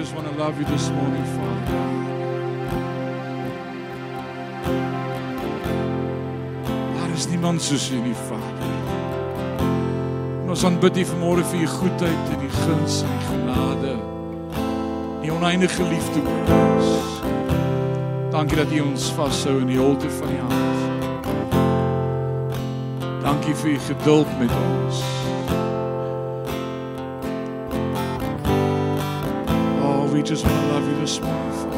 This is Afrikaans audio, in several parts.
just want to love you this morning, Father. Daar is niemand soos U nie, Vader. En ons aanbid U vanmôre vir U goedheid en U guns en U genade. U oneindige liefde oor ons. Dankie dat U ons vashou in die holte van U hand. Dankie vir U geduld met ons. Just want to love you this morning,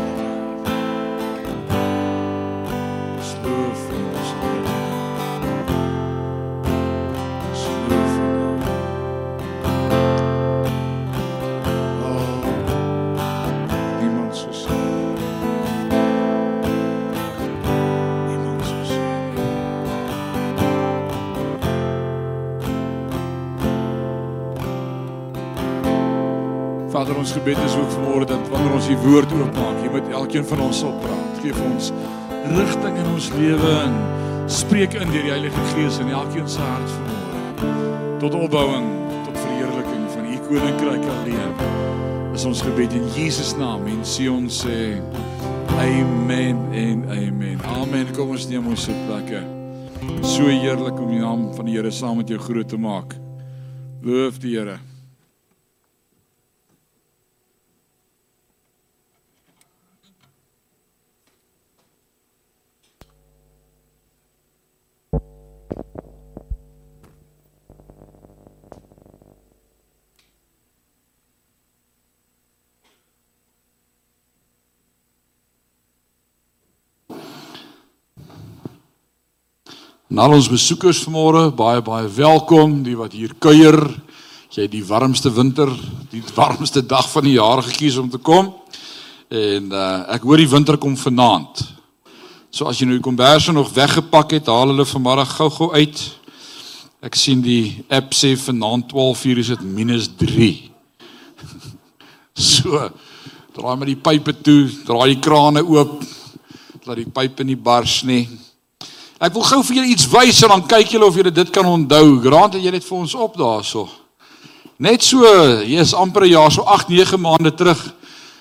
ons gebed is ook vanmôre dat wanneer ons die woord oopmaak, jy met elkeen van ons sal praat. Geef ons rigting in ons lewe en spreek in deur die Heilige Gees in elkeen se hart vanmôre. Tot opbouing, tot verheerliking van U koninkryk alleen. Is ons gebed in Jesus naam en sê ons sê amen en amen. Amen. Kom ons neem ons plekke. So heerlik om die naam van die Here saam met jou groot te maak. Loof die Here. En al ons besoekers vanmôre, baie baie welkom, die wat hier kuier. Jy het die warmste winter, die warmste dag van die jaar gekies om te kom. En uh ek hoor die winter kom vanaand. So as jy nou die komberse nog weggepak het, haal hulle vanmiddag gou-gou uit. Ek sien die app sê vanaand 12:00 is dit -3. So Draai maar die pype toe, draai die krane oop. Laat die pype nie bars nie. Ek wil gou vir julle iets wys en dan kyk julle of julle dit kan onthou. Grant dat jy dit vir ons op daarso. Net so, jy's amper 'n jaar so 8, 9 maande terug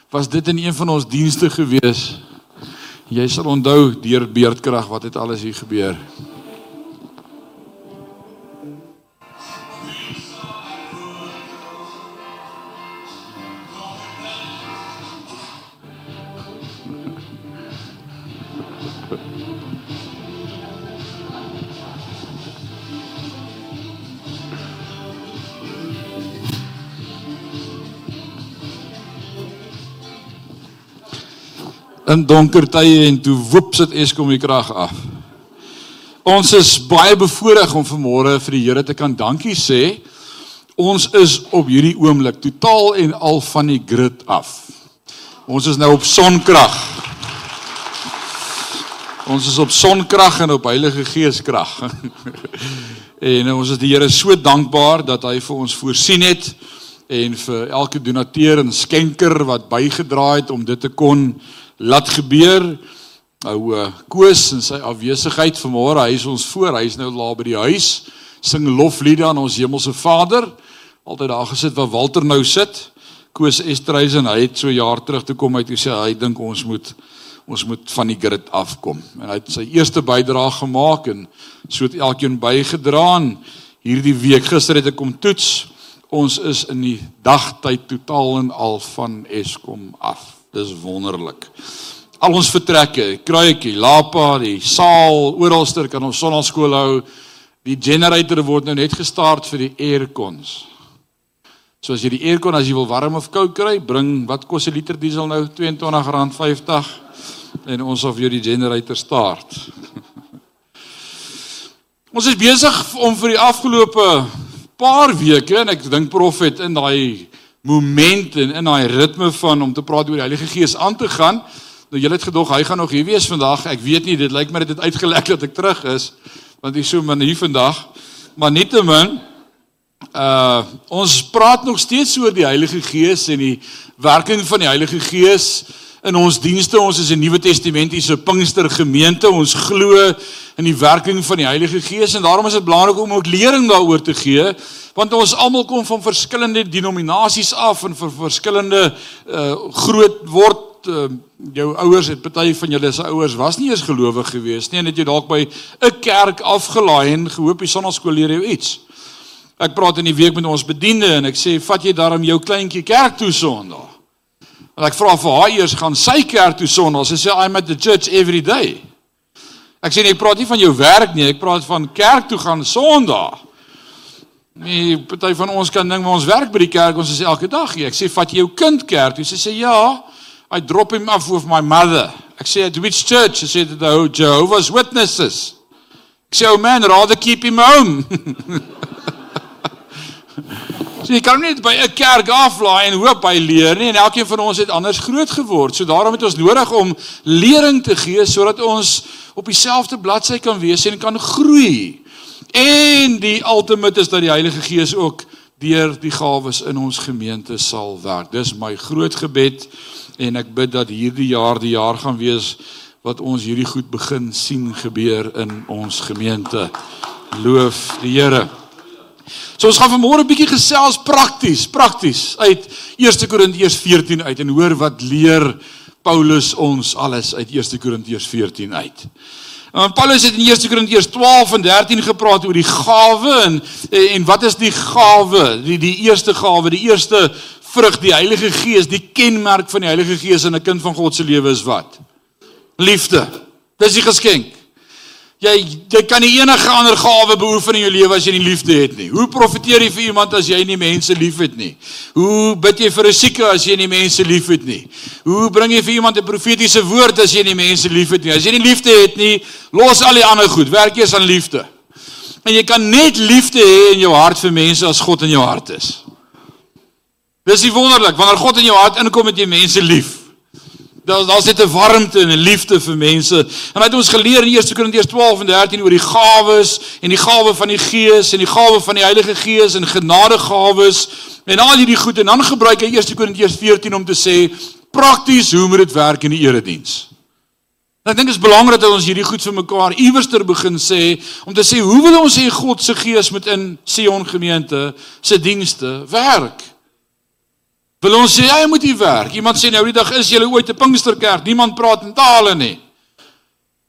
was dit in een van ons dienste gewees. Jy sal onthou deur beerdkrag wat het alles hier gebeur. In donker tye en toe woep sit Eskom die krag af. Ons is baie bevoorreg om vanmôre vir die Here te kan dankie sê. Ons is op hierdie oomblik totaal en al van die grid af. Ons is nou op sonkrag. Ons is op sonkrag en op Heilige Gees krag. en ons is die Here so dankbaar dat hy vir ons voorsien het en vir elke donateur en skenker wat bygedra het om dit te kon laat gebeur. Ou uh, Koos in sy afwesigheid vanmôre, hy is ons voor, hy is nou daar by die huis, sing lofliede aan ons hemelse Vader. Altyd daar gesit waar Walter nou sit. Koos Estreisen, hy het so jaar terug toe kom uit en sê hy dink ons moet ons moet van die grid afkom. En hy het sy eerste bydrae gemaak en so het elkeen bygedra aan hierdie week gister het ek kom toets. Ons is in die dagtyd totaal en al van Eskom af. Dis wonderlik. Al ons vertrekke, Kruietjie, Lapa, die saal, oralster kan ons sonnaskool hou. Die generator word nou net gestart vir die aircons. So as jy die aircon as jy wil warm of koud kry, bring wat kos 'n liter diesel nou R22.50 en ons of jy die generator start. ons is besig om vir die afgelope paar weke en ek dink profet in daai moment en in daai ritme van om te praat oor die Heilige Gees aan te gaan. Nou julle het gedog hy gaan nog hier wees vandag. Ek weet nie, dit lyk my dit het uitgelek dat ek terug is want hy so min hier vandag. Maar nietemin uh ons praat nog steeds oor die Heilige Gees en die werking van die Heilige Gees in ons dienste. Ons is 'n Nuwe Testamentiese Pinkster gemeente. Ons glo in die werking van die Heilige Gees en daarom is dit belangrik om ook lering daaroor te gee want ons almal kom van verskillende denominasies af en vir verskillende uh groot word uh, jou ouers het party van julle se ouers was nie eens gelowig geweest nie en het jy dalk by 'n kerk afgelaai en gehoop die sonnaskool leer jou iets. Ek praat in die week met ons bediende en ek sê vat jy daarom jou kleintjie kerk toe Sondag. En ek vra vir haar eers gaan sy kerk toe Sondag. Sy sê I'm at the church every day. Ek sê nee, ek praat nie van jou werk nie, ek praat van kerk toe gaan Sondag. Nee, party van ons kan ding waar ons werk by die kerk, ons is elke dag hier. Ek sê vat jy jou kind kerk toe? Sy sê ja. I drop him off with my mother. Ek sê at which church? Sy sê the Jehovah's Witnesses. Ek sê oh man, rather keep him home. So jy kan nie by 'n kerk aflaai en hoop hy leer nie en elkeen van ons het anders groot geword. So daarom het ons nodig om lering te gee sodat ons op dieselfde bladsy kan wees en kan groei. En die ultimate is dat die Heilige Gees ook deur die gawes in ons gemeente sal werk. Dis my groot gebed en ek bid dat hierdie jaar die jaar gaan wees wat ons hierdie goed begin sien gebeur in ons gemeente. Loof die Here. So ons gaan vanmôre 'n bietjie gesels prakties, prakties uit 1 Korintiërs 14 uit en hoor wat leer Paulus ons alles uit 1 Korintiërs 14 uit. En Paulus het in 1 Korintiërs 12 en 13 gepraat oor die gawe en en wat is die gawe? Die die eerste gawe, die eerste vrug, die Heilige Gees, die kenmerk van die Heilige Gees in 'n kind van God se lewe is wat? Liefde. Dis die geskenk. Jy jy kan nie enige ander gawe beoefen in jou lewe as jy nie liefde het nie. Hoe profeteer jy vir iemand as jy nie mense liefhet nie? Hoe bid jy vir 'n sieke as jy nie mense liefhet nie? Hoe bring jy vir iemand 'n profetiese woord as jy nie mense liefhet nie? As jy nie liefde het nie, los al die ander goed. Werk eers aan liefde. En jy kan net liefde hê in jou hart vir mense as God in jou hart is. Dis wonderlik wanneer God in jou hart inkom met jy mense lief. Daar daar's net 'n warmte en 'n liefde vir mense. En hy het ons geleer in 1 Korintiërs 12 en 13 oor die gawes en die gawe van die Gees en die gawe van die Heilige Gees en genadegawes en al hierdie goed en dan gebruik hy 1 Korintiërs 14 om te sê prakties hoe moet dit werk in die erediens? Ek dink dit is belangrik dat ons hierdie goed vir mekaar iewerster begin sê om te sê hoe wil ons hê God se gees moet in Sion gemeente se dienste werk? Wil ons sê hy moet hier werk? Iemand sê nou die dag is jy ooit 'n Pinksterkerk, niemand praat in tale nie.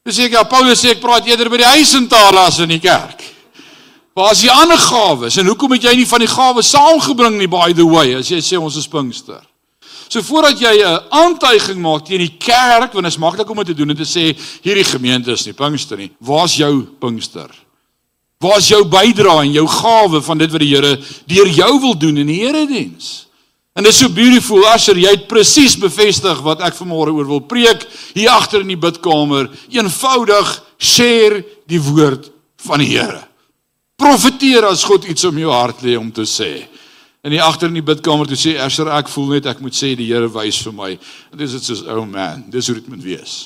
Dis ek ja Paulus sê ek praat eerder by die huis in tale as in die kerk. Waar is die ander gawes en hoekom het jy nie van die gawes saamgebring nie by the way as jy sê ons is Pinkster? So voordat jy 'n aantuiging maak teen die kerk, want dit is maklik om dit te doen en te sê hierdie gemeente is nie Pinkster nie. Waar's jou Pinkster? Waar's jou bydrae en jou gawe van dit wat die Here deur jou wil doen in die erediens? En dit is so beautiful Asher, jy het presies bevestig wat ek vanmôre oor wil preek hier agter in die bidkamer. Eenvoudig share die woord van die Here. Profeteer as God iets om jou hart lê om te sê in die agter in die bidkamer toe sê Asher ek voel net ek moet sê die Here wys vir my. Dit is dit soos oh man, dis hoe dit moet wees.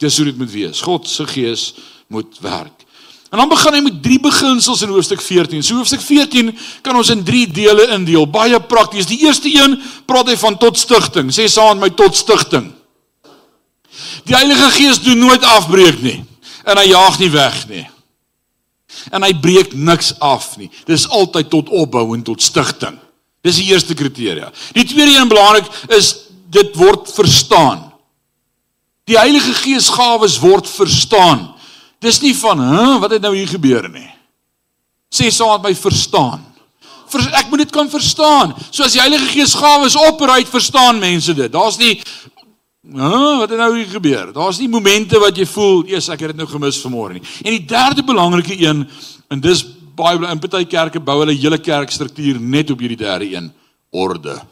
Dis hoe dit moet wees. God se gees moet werk. En dan begin hy met drie beginsels in hoofstuk 14. So hoofstuk 14 kan ons in drie dele indeel. Baie prakties. Die eerste een praat hy van tot stigting. Sê saam met my tot stigting. Die Heilige Gees doen nooit afbreek nie en hy jaag nie weg nie en hy breek niks af nie. Dis altyd tot opbou en tot stigting. Dis die eerste kriteria. Die tweede een belangrik is dit word verstaan. Die Heilige Gees gawes word verstaan. Dis nie van, "Hæ, wat het nou hier gebeur nie." Sê saam met my verstaan. Vers, ek moet dit kan verstaan. So as die Heilige Gees gawes operuit, verstaan mense dit. Daar's nie Nou, wat het nou hier gebeur? Daar's nie momente wat jy voel, "Jesus, ek het dit nou gemis vanmôre nie." En die derde belangrike een, en dis baie in party kerke bou hulle hele kerkstruktuur net op hierdie derde een, orde.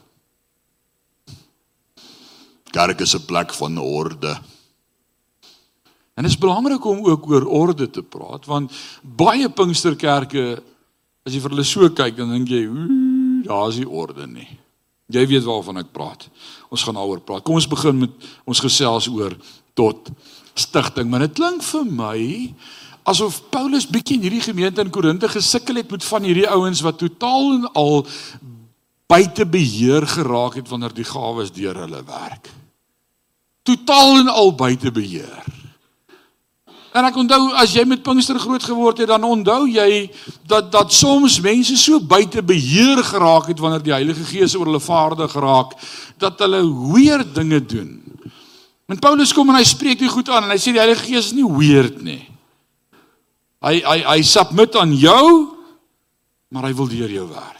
Kerk is 'n plek van orde. En dit is belangrik om ook oor orde te praat want baie Pinksterkerke as jy vir hulle so kyk dan dink jy, "Daar's nie orde nie." Jy weet waarvan ek praat. Ons gaan daaroor praat. Kom ons begin met ons gesels oor tot stigting. Maar dit klink vir my asof Paulus bietjie in hierdie gemeente in Korinte gesukkel het met van hierdie ouens wat totaal en al buite beheer geraak het wanneer die gawes deur hulle werk. Totaal en al buite beheer. En ek onthou as jy met Pinkster groot geword het, dan onthou jy dat dat soms mense so buite beheer geraak het wanneer die Heilige Gees oor hulle vaardig geraak dat hulle weer dinge doen. En Paulus kom en hy spreek dit goed aan en hy sê die Heilige Gees is nie weird nie. Hy hy hy submit aan jou, maar hy wil deur jou werk.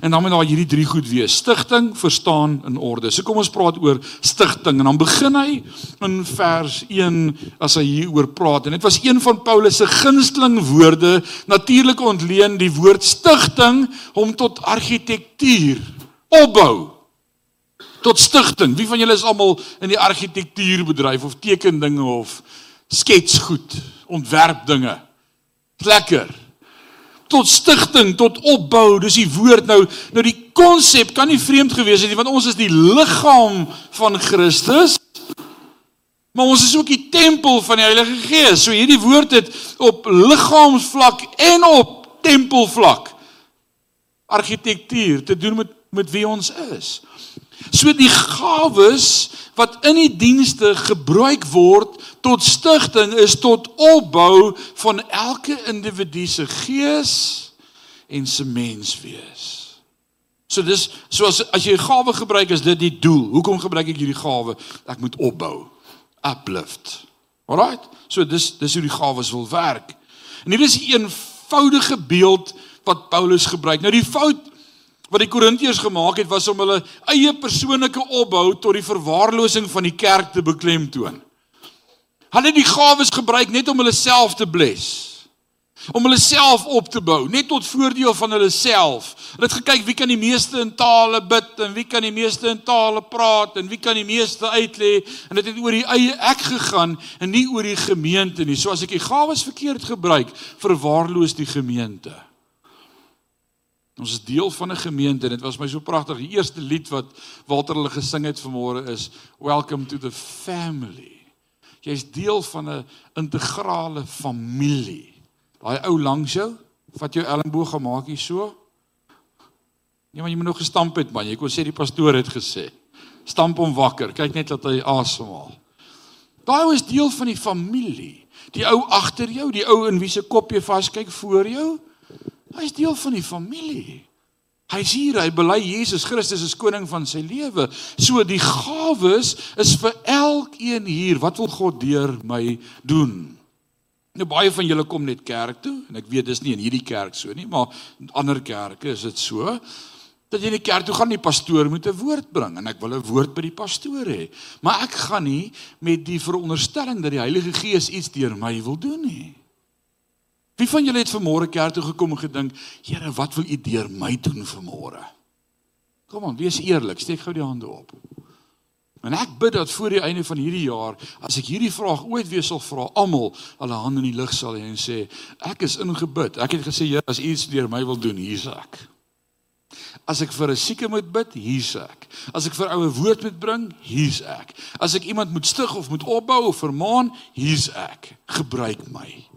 En dan moet daar hierdie drie goed wees: stigting, verstaan en orde. So kom ons praat oor stigting en dan begin hy in vers 1 as hy hieroor praat. En dit was een van Paulus se gunsteling woorde, natuurlik ontleen die woord stigting hom tot argitektuur, opbou tot stigting. Wie van julle is almal in die argitektuurbedryf of teken dinge of sketsgoed, ontwerp dinge? Lekker tot stigting, tot opbou. Dis die woord nou. Nou die konsep kan nie vreemd gewees het nie want ons is die liggaam van Christus. Maar ons is ook die tempel van die Heilige Gees. So hierdie woord het op liggaamsvlak en op tempelvlak argitektuur te doen met met wie ons is. So die gawes wat in die dienste gebruik word tot stigting is tot opbou van elke individu se gees en se menswees. So dis soos as jy 'n gawe gebruik is dit die doel. Hoekom gebruik ek hierdie gawe? Ek moet opbou, uplift. Alraight. So dis dis hoe die gawes wil werk. En hier is 'n eenvoudige beeld wat Paulus gebruik. Nou die fout wat die Korintiërs gemaak het was om hulle eie persoonlike opbou tot die verwaarlosing van die kerk te beklemtoon. Hulle het die gawes gebruik net om hulle self te bless. Om hulle self op te bou, net tot voordeel van hulle self. Hulle het gekyk wie kan die meeste in tale bid en wie kan die meeste in tale praat en wie kan die meeste uitlê en dit het oor die eie ek gegaan en nie oor die gemeente nie. So as ek die gawes verkeerd gebruik, verwaarloos die gemeente. Ons is deel van 'n gemeente en dit was my so pragtig. Die eerste lied wat Walter hulle gesing het vanmôre is Welcome to the family. Jy's deel van 'n integrale familie. Daai ou langs jou, vat jou elmboog gemaak hier so. Nee, maar jy moet nog gestamp het man. Jy kon sê die pastoor het gesê. Stamp hom wakker. Kyk net dat hy asemhaal. Daai was deel van die familie. Die ou agter jou, die ou in wie se kop jy vaskyk voor jou. Hy's deel van die familie. Hy's hier, hy bely Jesus Christus as koning van sy lewe. So die gawes is vir elkeen hier. Wat wil God deur my doen? Nou baie van julle kom net kerk toe en ek weet dis nie in hierdie kerk so nie, maar in ander kerke is dit so dat jy in die kerk toe gaan die pastoor moet 'n woord bring en ek wil 'n woord by die pastoor hê. Maar ek gaan nie met die veronderstelling dat die Heilige Gees iets deur my wil doen nie. Wie van julle het vanmôre kerk toe gekom en gedink, Here, wat wil U deur my doen vanmôre? Kom aan, wees eerlik, steek gou die hande op. En ek bid dat voor die einde van hierdie jaar, as ek hierdie vraag ooit weer sal vra, almal hulle hande in die lug sal hê en sê, ek is ingebid. Ek het gesê, Here, as U iets deur my wil doen, hier's ek. As ek vir 'n sieke moet bid, hier's ek. As ek vir oue woord moet bring, hier's ek. As ek iemand moet stig of moet opbou of vermaan, hier's ek. Gebruik my.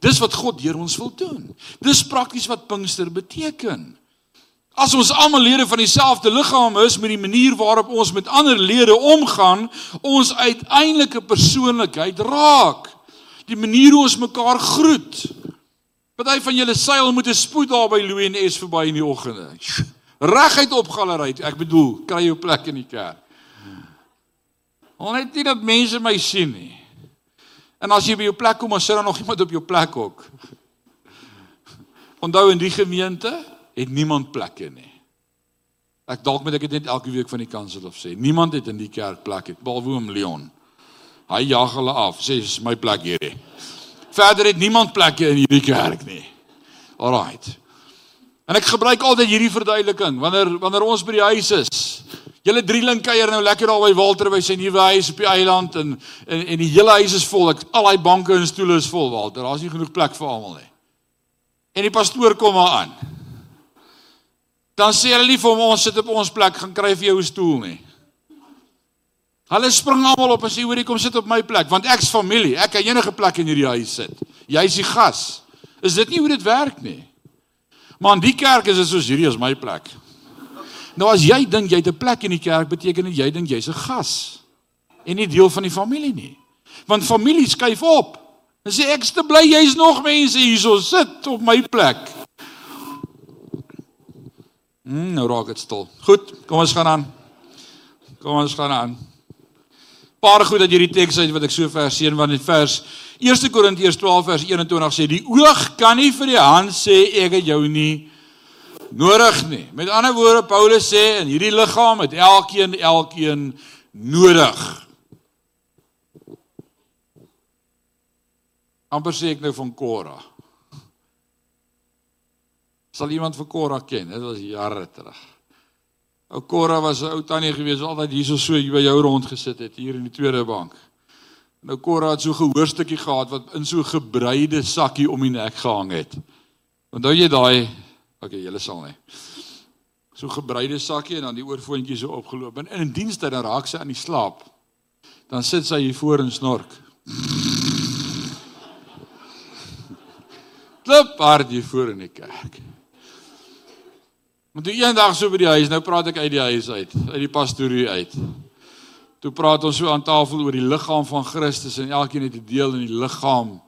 Dis wat God deur ons wil doen. Dis prakties wat Pinkster beteken. As ons almal lede van dieselfde liggaam is met die manier waarop ons met ander lede omgaan, ons uiteindelike persoonlikheid raak. Die manier hoe ons mekaar groet. Party van julle seil moet 'n spoed daar by Louis en S verby in die oggende. Reguit op galery. Ek bedoel, kry jou plek in die kerk. Onnet nie dat mense my sien nie. En as jy by jou plek kom, dan sit daar nog iemand op jou plek ook. Onthou in die gemeente het niemand plekke nie. Ek dalk moet ek dit net elke week van die kansel of sê. Niemand het in die kerk plek het behalwe oom Leon. Hy jag hulle af. Sê dis my plek hierdie. Verder het niemand plekke in hierdie kerk nie. Alraight. En ek gebruik altyd hierdie verduideliking wanneer wanneer ons by die huis is. Julle drieling kuier nou lekker daar by Walter by sy nuwe huis op die eiland en en en die hele huis is vol. Ek al daai banke en stoele is vol, Walter. Daar's nie genoeg plek vir almal nie. En die pastoor kom maar aan dan sê hulle nie vir hom ons sit op ons plek gaan kry vir jou 'n stoel nie. Hulle spring almal op en sê hoorie kom sit op my plek want ek's familie. Ek kan enige plek in hierdie huis sit. Jy's die gas. Is dit nie hoe dit werk nie? Maar in die kerk is dit soos hierdie is my plek. Nou as jy dink jy het 'n plek in die kerk, beteken dit jy dink jy's 'n gas en nie deel van die familie nie. Want familie skuif op. Dan sê ek ste bly jy's nog mense hierso sit op my plek. Mm, nou raak dit stil. Goed, kom ons gaan aan. Kom ons gaan aan. Paar goed dat hierdie teks uit wat ek so ver seën want in vers 1 Korintiërs 12 vers 21 sê die oog kan nie vir die hand sê ek het jou nie nodig nie. Met ander woorde Paulus sê in hierdie liggaam het elkeen elkeen nodig. amper sê ek nou van Korah. Sal iemand vir Korra ken? Dit was jare terug. Ou Korra was 'n ou tannie gewees, altyd hierso so by jou rond gesit het hier in die tweede bank. Nou Korra het so 'n gehoorstukkie gehad wat in so 'n gebreide sakkie om die nek gehang het. Onthou jy daai? Okay, julle sal nie. So gebreide sakkie en dan die oorfoontjie so opgeloop en in dienste dan raak sy aan die slaap. Dan sit sy hier voor en snork. Klop hard hier voor in die kerk. Want toe eendag so by die huis, nou praat ek uit die huis uit, uit die pastorie uit. Toe praat ons so aan tafel oor die liggaam van Christus en elkeen het 'n deel in die liggaam.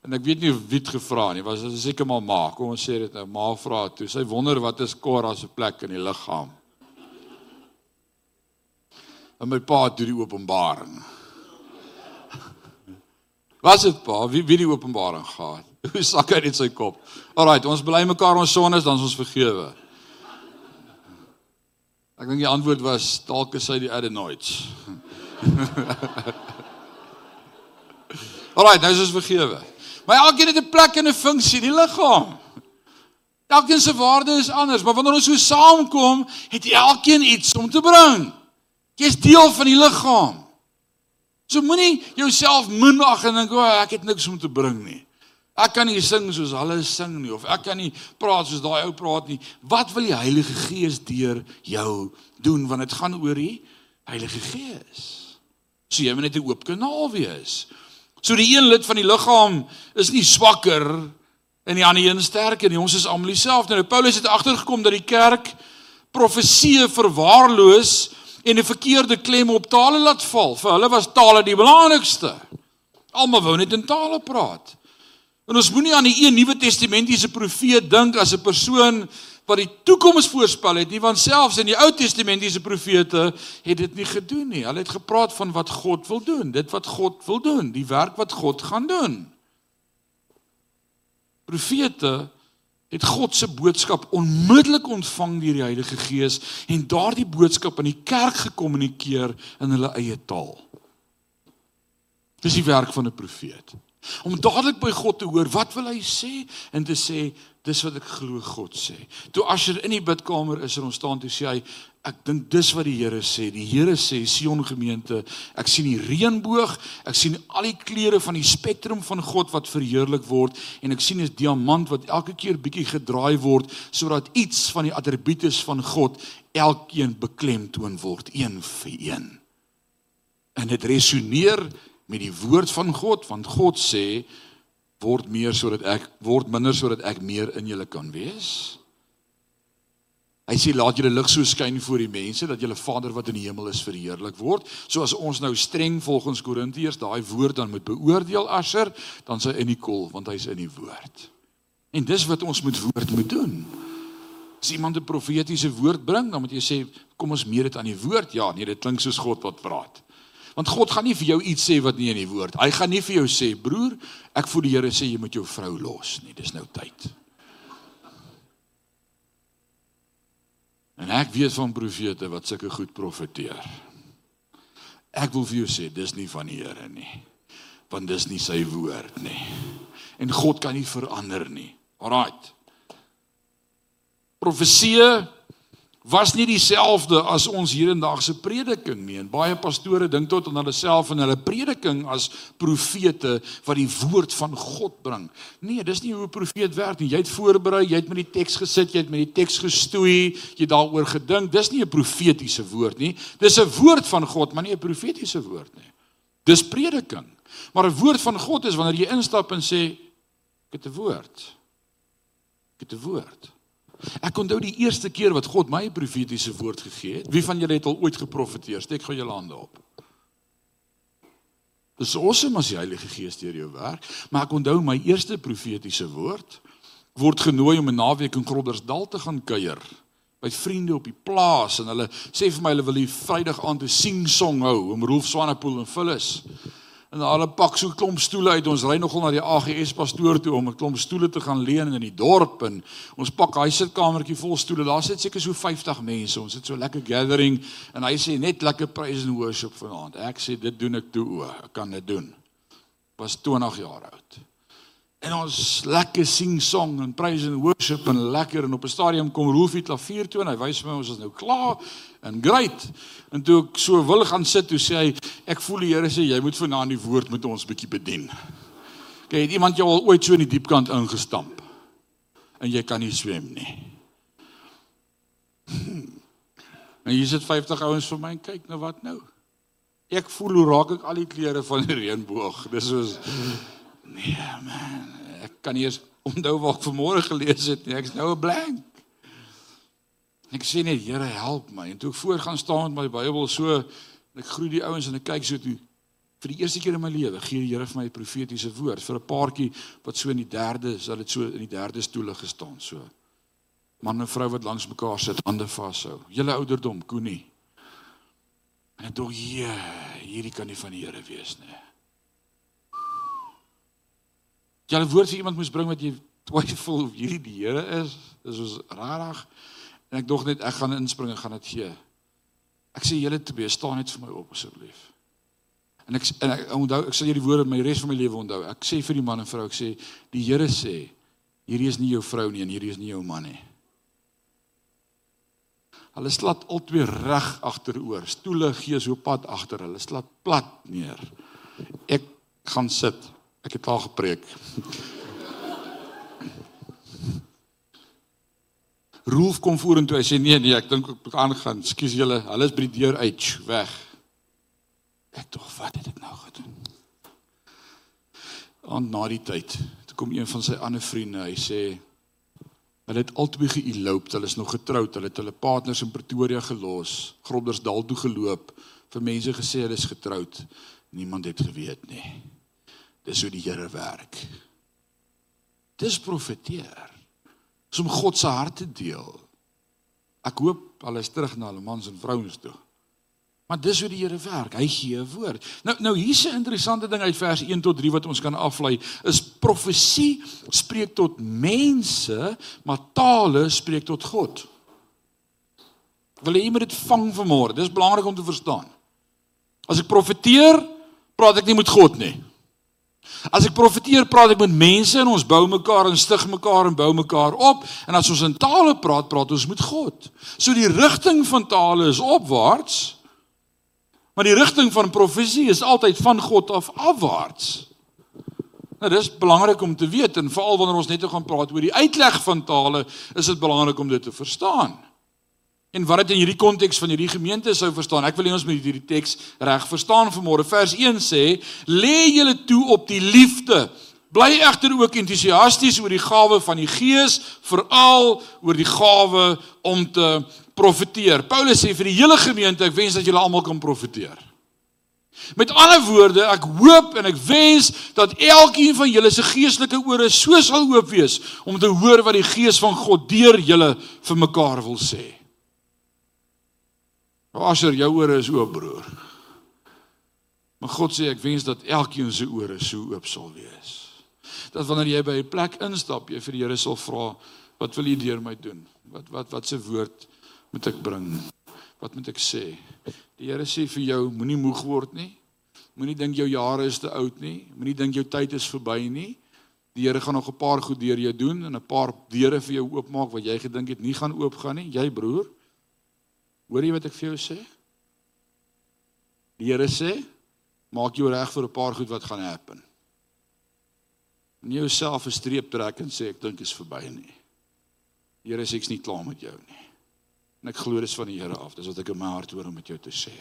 En ek weet nie wie het gevra nie, was dit seker maar ma. Kom ons sê dit nou, ma vra toe. Sy wonder wat is Korra se plek in die liggaam. En my pa het die openbaring. Was dit pa? Wie wie die openbaring gehad? Hoe sak hy dit sy kop? Alraai, ons bely mekaar ons sondes dan ons vergewe. Ek dink die antwoord was dalk is hy die adenoids. Alraai, nou is ons vergewe. Maar elkeen het 'n plek en 'n funksie in die liggaam. Elkeen se waarde is anders, maar wanneer ons so saamkom, het elkeen iets om te bring. Jy's deel van die liggaam. So moenie jouself minag en dink, "O, oh, ek het niks om te bring nie." Ek kan nie sing soos hulle sing nie of ek kan nie praat soos daai ou praat nie. Wat wil die Heilige Gees deur jou doen want dit gaan oor die Heilige Gees. So jy moet net 'n oop kanaal wees. So die een lid van die liggaam is nie swakker en die ander een sterker nie. Ons is almal dieselfde. Nou Paulus het agtergekom dat die kerk profeseë verwaarloos en 'n verkeerde klem op tale laat val. Vir hulle was tale die belangrikste. Almal wou net in tale praat. En ons moenie aan die een Nuwe Testamentiese profeet dink as 'n persoon wat die toekoms voorspel het nie, want selfs in die Ou Testamentiese profete het dit nie gedoen nie. Hulle het gepraat van wat God wil doen, dit wat God wil doen, die werk wat God gaan doen. Profete het God se boodskap onmiddellik ontvang deur die Heilige Gees en daardie boodskap aan die kerk gekommunikeer in hulle eie taal. Dis die werk van 'n profeet. Om dadelik by God te hoor wat wil hy sê en te sê dis wat ek glo God sê. Toe Asher in die bidkamer is en ons staan toe sê hy ek dink dis wat die Here sê. Die Here sê Sion gemeente, ek sien die reënboog, ek sien al die kleure van die spektrum van God wat verheerlik word en ek sien 'n diamant wat elke keer bietjie gedraai word sodat iets van die attribute van God elkeen beklemtoon word een vir een. En dit resoneer met die woord van God want God sê word meer sodat ek word minder sodat ek meer in julle kan wees. Hy sê laat julle lig so skyn voor die mense dat julle Vader wat in die hemel is verheerlik word. So as ons nou streng volgens Korintiërs daai woord dan moet beoordeel asser, dan sy in die kol want hy's in die woord. En dis wat ons met woord moet doen. As iemand 'n profetiese woord bring, dan moet jy sê kom ons meet dit aan die woord. Ja, nee, dit klink soos God wat praat. Want God gaan nie vir jou iets sê wat nie in die woord. Hy gaan nie vir jou sê, broer, ek voel die Here sê jy moet jou vrou los nie. Dis nou tyd. En ek weet van profete wat sulke goed profeteer. Ek wil vir jou sê dis nie van die Here nie. Want dis nie sy woord nie. En God kan nie verander nie. Alraight. Profesie was nie dieselfde as ons hierendaagse prediking nie. En baie pastore dink tot aan hulle self en hulle prediking as profete wat die woord van God bring. Nee, dis nie hoe 'n profeet werk nie. Jy het voorberei, jy het met die teks gesit, jy het met die teks gestoei, jy het daaroor gedink. Dis nie 'n profetiese woord nie. Dis 'n woord van God, maar nie 'n profetiese woord nie. Dis prediking. Maar 'n woord van God is wanneer jy instap en sê ek het 'n woord. Ek het 'n woord. Ek onthou die eerste keer wat God my profetiese woord gegee het. Wie van julle het al ooit geprofeteer? Steek gou julle hande op. Dis awesome as die Heilige Gees deur jou werk, maar ek onthou my eerste profetiese woord word genooi om 'n naweek in Groblersdal te gaan kuier by vriende op die plaas en hulle sê vir my hulle wil die Vrydag aand 'n sing song hou om Rolf Swanepoel en Phyllis en hulle pak so 'n klomp stoele uit. Ons ry nogal na die AGS pastoor toe om 'n klomp stoele te gaan leen in die dorp en ons pak hy sitkamertjie vol stoele. Daar sit seker so 50 mense. Ons het so lekker gathering en hy sê net lekker praise and worship vanaand. Ek sê dit doen ek toe o. Ek kan dit doen. Was 20 jaar oud. En ons lekker sing song en praise and worship en lekker en op 'n stadium kom Rolfie klavier toe en hy wys my ons is nou klaar en great. En toe ek so wil gaan sit, toe sê hy, ek voel die Here sê jy moet vanaand die woord met ons bietjie bedien. Kyk, het iemand jou al ooit so in die diep kant ingestamp? En jy kan nie swem nie. En hier sit 50 ouens vir my en kyk nou wat nou. Ek voel hoe raak ek al die kleure van die reënboog. Dis soos nee man, ek kan nie eens onthou wat ek vanmôre gelees het nie. Ek's nou 'n blank. Ek sê net Here help my. En toe ek voor gaan staan met my Bybel so en ek groet die ouens en ek kyk so toe vir die eerste keer in my lewe gee die Here vir my 'n profetiese woord vir 'n paartjie wat so in die derde, sal dit so in die derde stoele gestaan so. Man en vrou wat langs mekaar sit, hande vashou. Julle ouderdom, Koenie. En ek dink hier, hierdie kan nie van die Here wees nie. Jy 'n woord vir iemand moes bring wat jy twyfel of hierdie die Here is. Dis so rarig. En ek dog net ek gaan inspring en gaan dit gee. Ek sê julle twee staan net vir my op asseblief. En ek en ek onthou ek sal hierdie woorde my res van my lewe onthou. Ek sê vir die man en vrou ek sê die Here sê hierdie is nie jou vrou nie en hierdie is nie jou man nie. Hulle slaat albei reg agteroor. Stoele gee so pad agter hulle. Slaat plat neer. Ek gaan sit. Ek het al gepreek. Rolf kom vorentoe. Hy sê nee nee, ek dink ek moet aangaan. Skus julle, hulle is by die deur uit, weg. Ek tog wat het ek nou gedoen? Aan na die tyd, toe kom een van sy ander vriende, hy sê Hulle het albei geëloop, hulle is nog getroud, hulle het hulle partners in Pretoria gelos, Groblersdal toe geloop, vir mense gesê hulle is getroud. Niemand het geweet nie. Dis hoe die Here werk. Dis profeteer. Dis om God se hart te deel. Ek hoop hulle is terug na hulle mans en vrouens toe. Maar dis hoe die Here werk. Hy gee 'n woord. Nou nou hier's 'n interessante ding uit vers 1 tot 3 wat ons kan aflei. Is profesie spreek tot mense, maar tale spreek tot God. Wil jy moet dit vang vanmôre? Dis belangrik om te verstaan. As ek profeteer, praat ek nie met God nie. As ek profeteer, praat ek met mense en ons bou mekaar en stig mekaar en bou mekaar op. En as ons in tale praat, praat ons met God. So die rigting van tale is opwaarts. Maar die rigting van profesie is altyd van God af afwaarts. Nou dis belangrik om te weet en veral wanneer ons net gaan praat oor die uitleg van tale, is dit belangrik om dit te verstaan. En wat dit in hierdie konteks van hierdie gemeente sou verstaan. Ek wil hê ons moet hierdie teks reg verstaan vanmôre. Vers 1 sê: "Lê julle toe op die liefde. Bly egter ook entoesiasties oor die gawe van die Gees, veral oor die gawe om te profeteer. Paulus sê vir die hele gemeente, ek wens dat julle almal kan profeteer. Met ander woorde, ek hoop en ek wens dat elkeen van julle se geestelike ore so sal oop wees om te hoor wat die Gees van God deur julle vir mekaar wil sê. Asher, jou ore is oop, broer. Maar God sê ek wens dat elkeen se ore so oop sal wees. Dat wanneer jy by 'n plek instap, jy vir die Here sal vra, wat wil U deur my doen? Wat wat wat se woord moet ek bring? Wat moet ek sê? Die Here sê vir jou, moenie moeg word nie. Moenie dink jou jare is te oud nie. Moenie dink jou tyd is verby nie. Die Here gaan nog 'n paar goed deur jou doen en 'n paar deure vir jou oopmaak wat jy gedink het nie gaan oopgaan nie. Jy broer. Hoor jy wat ek vir jou sê? Die Here sê, maak jou reg vir 'n paar goed wat gaan happen. Nie jouself 'n streep trek en sê ek dink dit is verby nie. Die Here sê ek's nie klaar met jou nie. En ek glo dis van die Here af. Dis wat ek in my hart hoor om met jou te sê.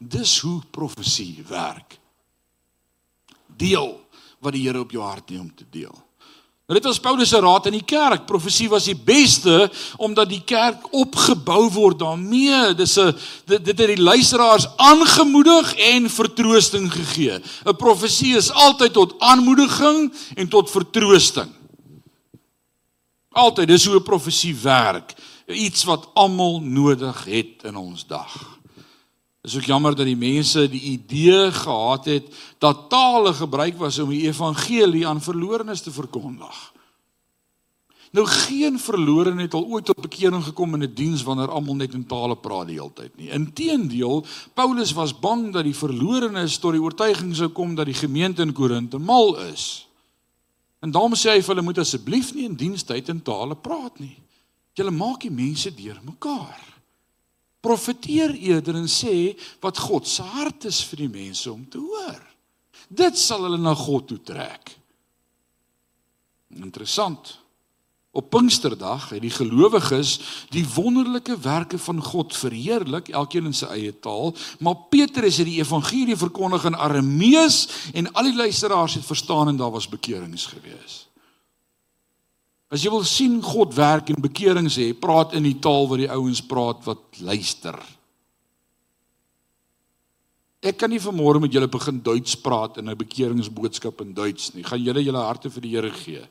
Dis hoe profesie werk. Deel wat die Here op jou hart neem om te deel. Nou dit was Paulus se raad in die kerk. Profesie was die beste omdat die kerk opgebou word daarmee. Dis 'n dit, dit het die luisteraars aangemoedig en vertroosting gegee. 'n Profesie is altyd tot aanmoediging en tot vertroosting. Altyd dis hoe 'n profesie werk iets wat almal nodig het in ons dag. Is ook jammer dat die mense die idee gehad het dat tale gebruik was om die evangelie aan verlorenes te verkondig. Nou geen verlorene het al ooit tot bekering gekom in 'n die diens wanneer almal net in tale praat die hele tyd nie. Inteendeel, Paulus was bang dat die verlorenes tot die oortuiging sou kom dat die gemeente in Korinthe mal is. En daarom sê hy vir hulle moet asseblief nie in dienstyd in tale praat nie. Julle maak die mense deur mekaar. Profeteer eerder en sê wat God se hart is vir die mense om te hoor. Dit sal hulle na God toe trek. Interessant. Op Pinksterdag het die gelowiges die wonderlike werke van God verheerlik, elkeen in sy eie taal, maar Petrus het die evangelie verkondig in Aramees en al die luisteraars het verstaan en daar was bekeerings gewees. As jy wil sien God werk en bekering sê, praat in die taal wat die ouens praat wat luister. Ek kan nie vanmôre met julle begin Duits praat in 'n bekeringsboodskap in Duits nie. Gaan julle julle harte vir die Here gee?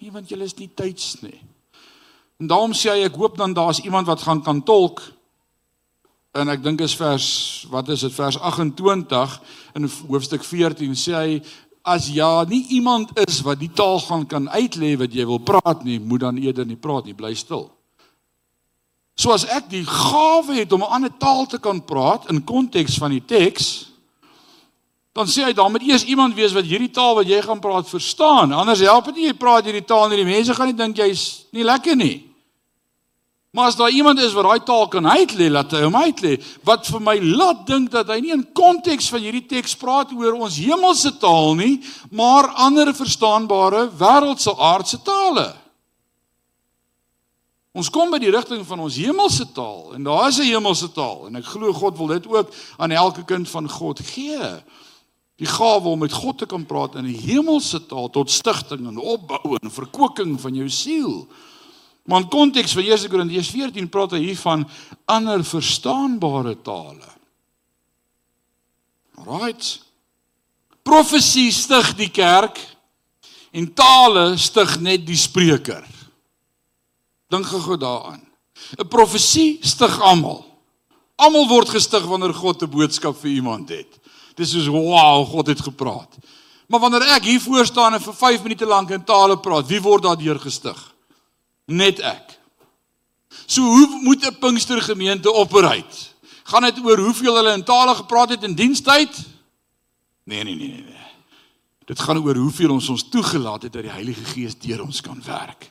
Nie want julle is nie tyds nie. En daarom sê hy ek hoop dan daar's iemand wat gaan kan tolk. En ek dink is vers wat is dit vers 28 in hoofstuk 14 sê hy as ja nie iemand is wat die taal gaan kan uitlê wat jy wil praat nie, moet dan eerder nie praat nie, bly stil. So as ek die gawe het om 'n ander taal te kan praat in konteks van die teks, dan sê hy dan moet eers iemand wees wat hierdie taal wat jy gaan praat verstaan. Anders help dit nie jy praat hierdie taal nie, die mense gaan nie dink jy's nie lekker nie. Maar as daar iemand is wat daai taal kan uitlê, laat hy hom uitlê. Wat vir my laat dink dat hy nie in konteks van hierdie teks praat oor ons hemelse taal nie, maar ander verstaanbare wêreldse aardse tale. Ons kom by die rigting van ons hemelse taal en daar is 'n hemelse taal en ek glo God wil dit ook aan elke kind van God gee. Die gawe om met God te kan praat in 'n hemelse taal tot stigting en opbou en verkwikking van jou siel. Maar in konteks van 1 Korintiërs 14 praat hy hier van ander verstaanbare tale. Right. Profesie stig die kerk en tale stig net die spreker. Dink gou daaraan. 'n Profesie stig almal. Almal word gestig wanneer God 'n boodskap vir iemand het. Dis soos wow, God het gepraat. Maar wanneer ek hier voor staan en vir 5 minute lank in tale praat, wie word daardeur gestig? Net ek. So hoe moet 'n Pinkstergemeente operate? Gaan dit oor hoeveel hulle in tale gepraat het in dienstyd? Nee, nee, nee, nee, nee. Dit gaan oor hoeveel ons ons toegelaat het dat die Heilige Gees deur ons kan werk.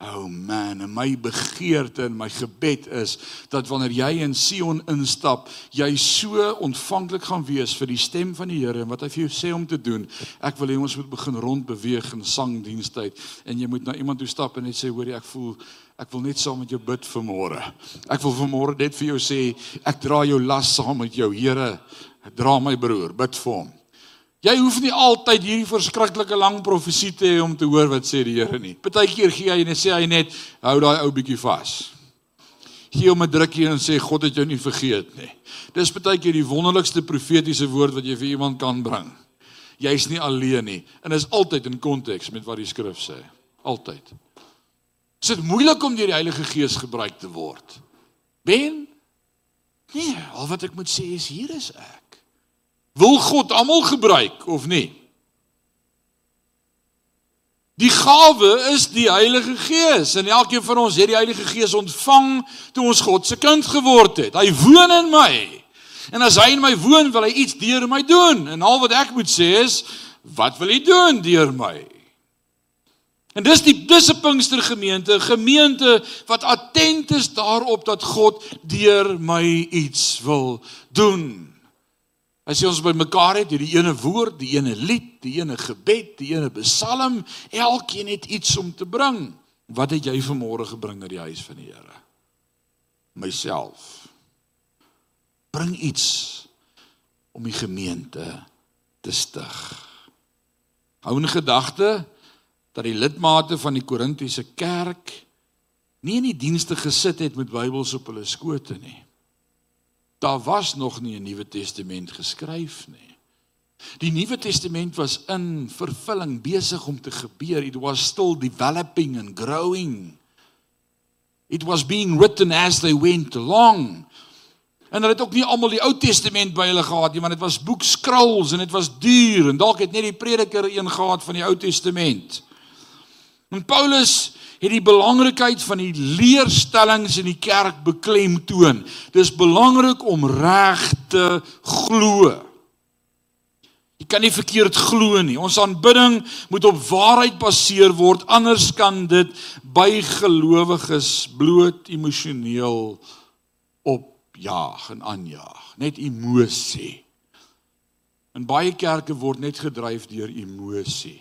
Oh man, en my begeerte en my gebed is dat wanneer jy in Sion instap, jy so ontvanklik gaan wees vir die stem van die Here en wat hy vir jou sê om te doen. Ek wil hê ons moet begin rondbeweeg in sangdienstyd en jy moet na iemand toe stap en net sê hoor ek voel ek wil net saam met jou bid vir môre. Ek wil vir môre net vir jou sê ek dra jou las saam met jou Here. Dra my broer, bid vir hom. Jy hoef nie altyd hierdie verskriklike lang profesie te hê om te hoor wat sê die Here nie. Partykeer gee hy en sê hy net hou daai ou bietjie vas. Gee hom 'n drukkie en sê God het jou nie vergeet nie. Dis partykeer die wonderlikste profetiese woord wat jy vir iemand kan bring. Jy's nie alleen nie en is altyd in konteks met wat die skrif sê. Altyd. Is dit moeilik om deur die Heilige Gees gebruik te word? Ben? Nee, al wat ek moet sê is hier is ek. Wil God almal gebruik of nie? Die gawe is die Heilige Gees en elkeen van ons het die Heilige Gees ontvang toe ons God se kind geword het. Hy woon in my. En as hy in my woon, wil hy iets deur my doen. En al wat ek moet sê is, wat wil hy doen deur my? En dis die dis 'n Pinkstergemeente, 'n gemeente wat attent is daarop dat God deur my iets wil doen. As jy ons by mekaar het, hierdie ene woord, die ene lied, die ene gebed, die ene psalm, elkeen het iets om te bring. Wat het jy vanmôre gebring na die huis van die Here? Myself. Bring iets om die gemeente te stig. Hou in gedagte dat die lidmate van die Korintiese kerk nie in die dienste gesit het met Bybels op hulle skote nie. Daar was nog nie 'n Nuwe Testament geskryf nie. Die Nuwe Testament was in vervulling besig om te gebeur. It was still developing and growing. It was being written as they went along. En hulle het ook nie almal die Ou Testament by hulle gehad nie, want dit was boekskrulls en dit was duur en dalk het net die prediker een gehad van die Ou Testament. En Paulus het die belangrikheid van die leerstellings in die kerk beklemtoon. Dis belangrik om reg te glo. Jy kan nie verkeerd glo nie. Ons aanbidding moet op waarheid baseer word, anders kan dit by gelowiges bloot emosioneel opjaag en aanjaag, net emosie. In baie kerke word net gedryf deur emosie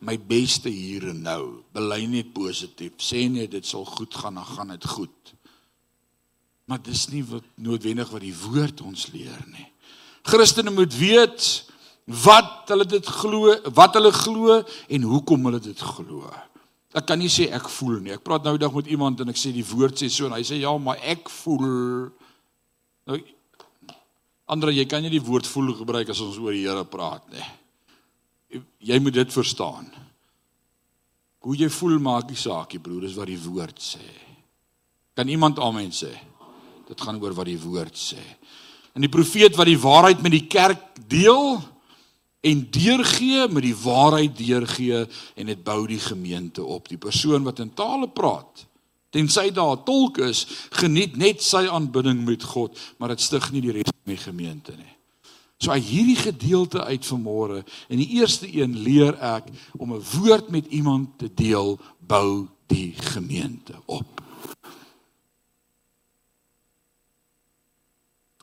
my beste hier en nou. Bely net positief. Sê net dit sal goed gaan, dan gaan dit goed. Maar dis nie wat noodwendig wat die woord ons leer nie. Christene moet weet wat hulle dit glo, wat hulle glo en hoekom hulle dit glo. Ek kan nie sê ek voel nie. Ek praat nou eendag met iemand en ek sê die woord sê so en hy sê ja, maar ek voel nou Andre, jy kan nie die woord voel gebruik as ons oor die Here praat nie jy moet dit verstaan. Hoe jy voel maak nie saak nie, broer, dis wat die woord sê. Kan iemand amen sê? Dit gaan oor wat die woord sê. En die profeet wat die waarheid met die kerk deel en deurgee met die waarheid deurgee en dit bou die gemeente op. Die persoon wat in tale praat, tensy daar 'n tolk is, geniet net sy aanbidding met God, maar dit stig nie die res van die gemeente nie. So uit hierdie gedeelte uit vanmôre, in die eerste een leer ek om 'n woord met iemand te deel, bou die gemeente op.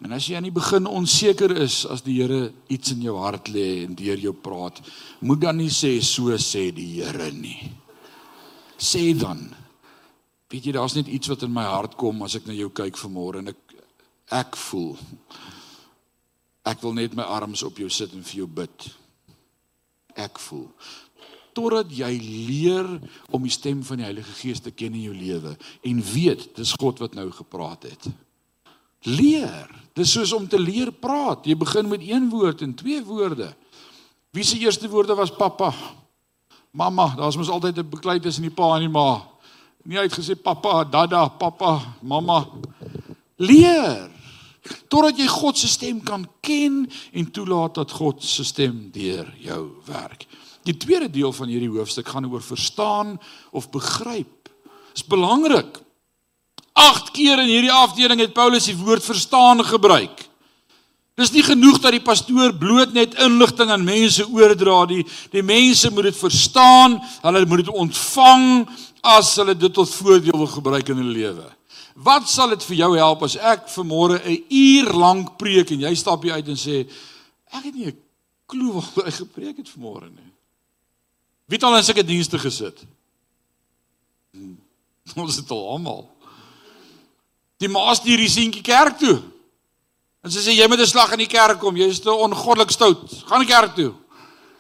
En as jy aan die begin onseker is as die Here iets in jou hart lê en deur jou praat, moet dan nie sê so sê die Here nie. Sê dan weet jy daar's net iets wat in my hart kom as ek na jou kyk vanmôre en ek ek voel Ek wil net my arms op jou sit en vir jou bid. Ek voel. totdat jy leer om die stem van die Heilige Gees te ken in jou lewe en weet dis God wat nou gepraat het. Leer. Dis soos om te leer praat. Jy begin met een woord en twee woorde. Wie se eerste woorde was pappa? Mamma, daar's mos altyd 'n beklei tussen die pa en die ma. Nie uitgesê pappa, dada, pappa, mamma. Leer totdat jy God se stem kan ken en toelaat dat God se stem deur jou werk. Die tweede deel van hierdie hoofstuk gaan oor verstaan of begryp. Dit is belangrik. 8 keer in hierdie afdeling het Paulus die woord verstaan gebruik. Dis nie genoeg dat die pastoor bloot net inligting aan mense oordra nie. Die, mense moet dit verstaan, hulle moet dit ontvang as hulle dit tot voordeel wil gebruik in hulle lewe. Wat sal dit vir jou help as ek vanmôre 'n uur lank preek en jy stap hier uit en sê ek het nie 'n klou wat ek gepreek het vanmôre nie. Wie het al in sulke dienste gesit? Ons het al almal. Die maas die risientjie kerk toe. En sy sê jy moet 'n slag in die kerk kom, jy is te ongoddelik stout. Gaan kerk toe.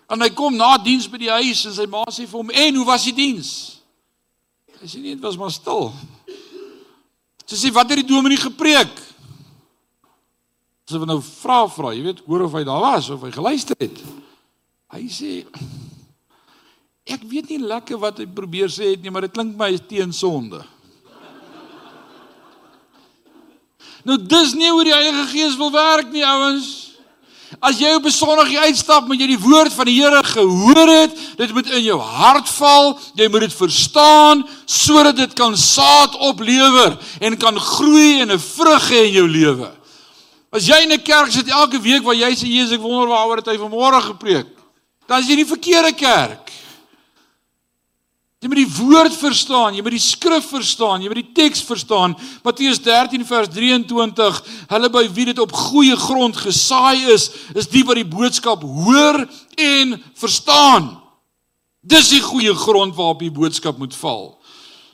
En hy kom na diens by die huis en sy ma sê vir hom: "En hoe was die diens?" Hy sê nee, dit was maar stil. Sy sê wat het die dominee gepreek? Sy wil nou vra vra, jy weet, hoor of hy daar was of hy geluister het. Hy sê ek weet nie lekker wat hy probeer sê het nie, maar dit klink my teen sonde. Nou dis nie hoe die Heilige Gees wil werk nie, ouens. As jy op 'n Sondag uitstap, moet jy die woord van die Here gehoor het. Dit moet in jou hart val. Jy moet dit verstaan sodat dit kan saad oplewer en kan groei en 'n vrug hê in jou lewe. As jy in 'n kerk sit elke week waar jy sê Jesus, ek wonder waaroor het hy vanmôre gepreek, dan is jy in die verkeerde kerk. Jy moet die woord verstaan, jy moet die skrif verstaan, jy moet die teks verstaan. Matteus 13 vers 23, hulle by wie dit op goeie grond gesaai is, is die wat die boodskap hoor en verstaan. Dis die goeie grond waarop die boodskap moet val.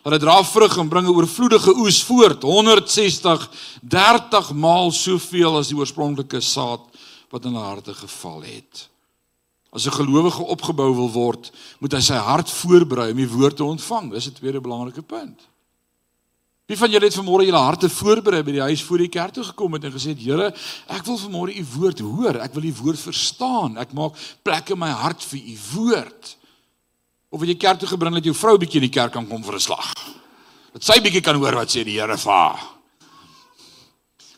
Hulle dra vrug en bring 'n oorvloedige oes voort, 160, 30 maal soveel as die oorspronklike saad wat in hulle harte geval het. As 'n gelowige opgebou wil word, moet hy sy hart voorberei om die woord te ontvang. Dis 'n tweede belangrike punt. Wie van julle het vanmôre julle harte voorberei by die huis voor die kerk toe gekom het en gesê, "Here, ek wil vanmôre u woord hoor. Ek wil u woord verstaan. Ek maak plek in my hart vir u woord." Of het jy kerk toe gebring dat jou vrou bietjie in die kerk kan kom vir 'n slag? Dat sy bietjie kan hoor wat sê die Here vir haar.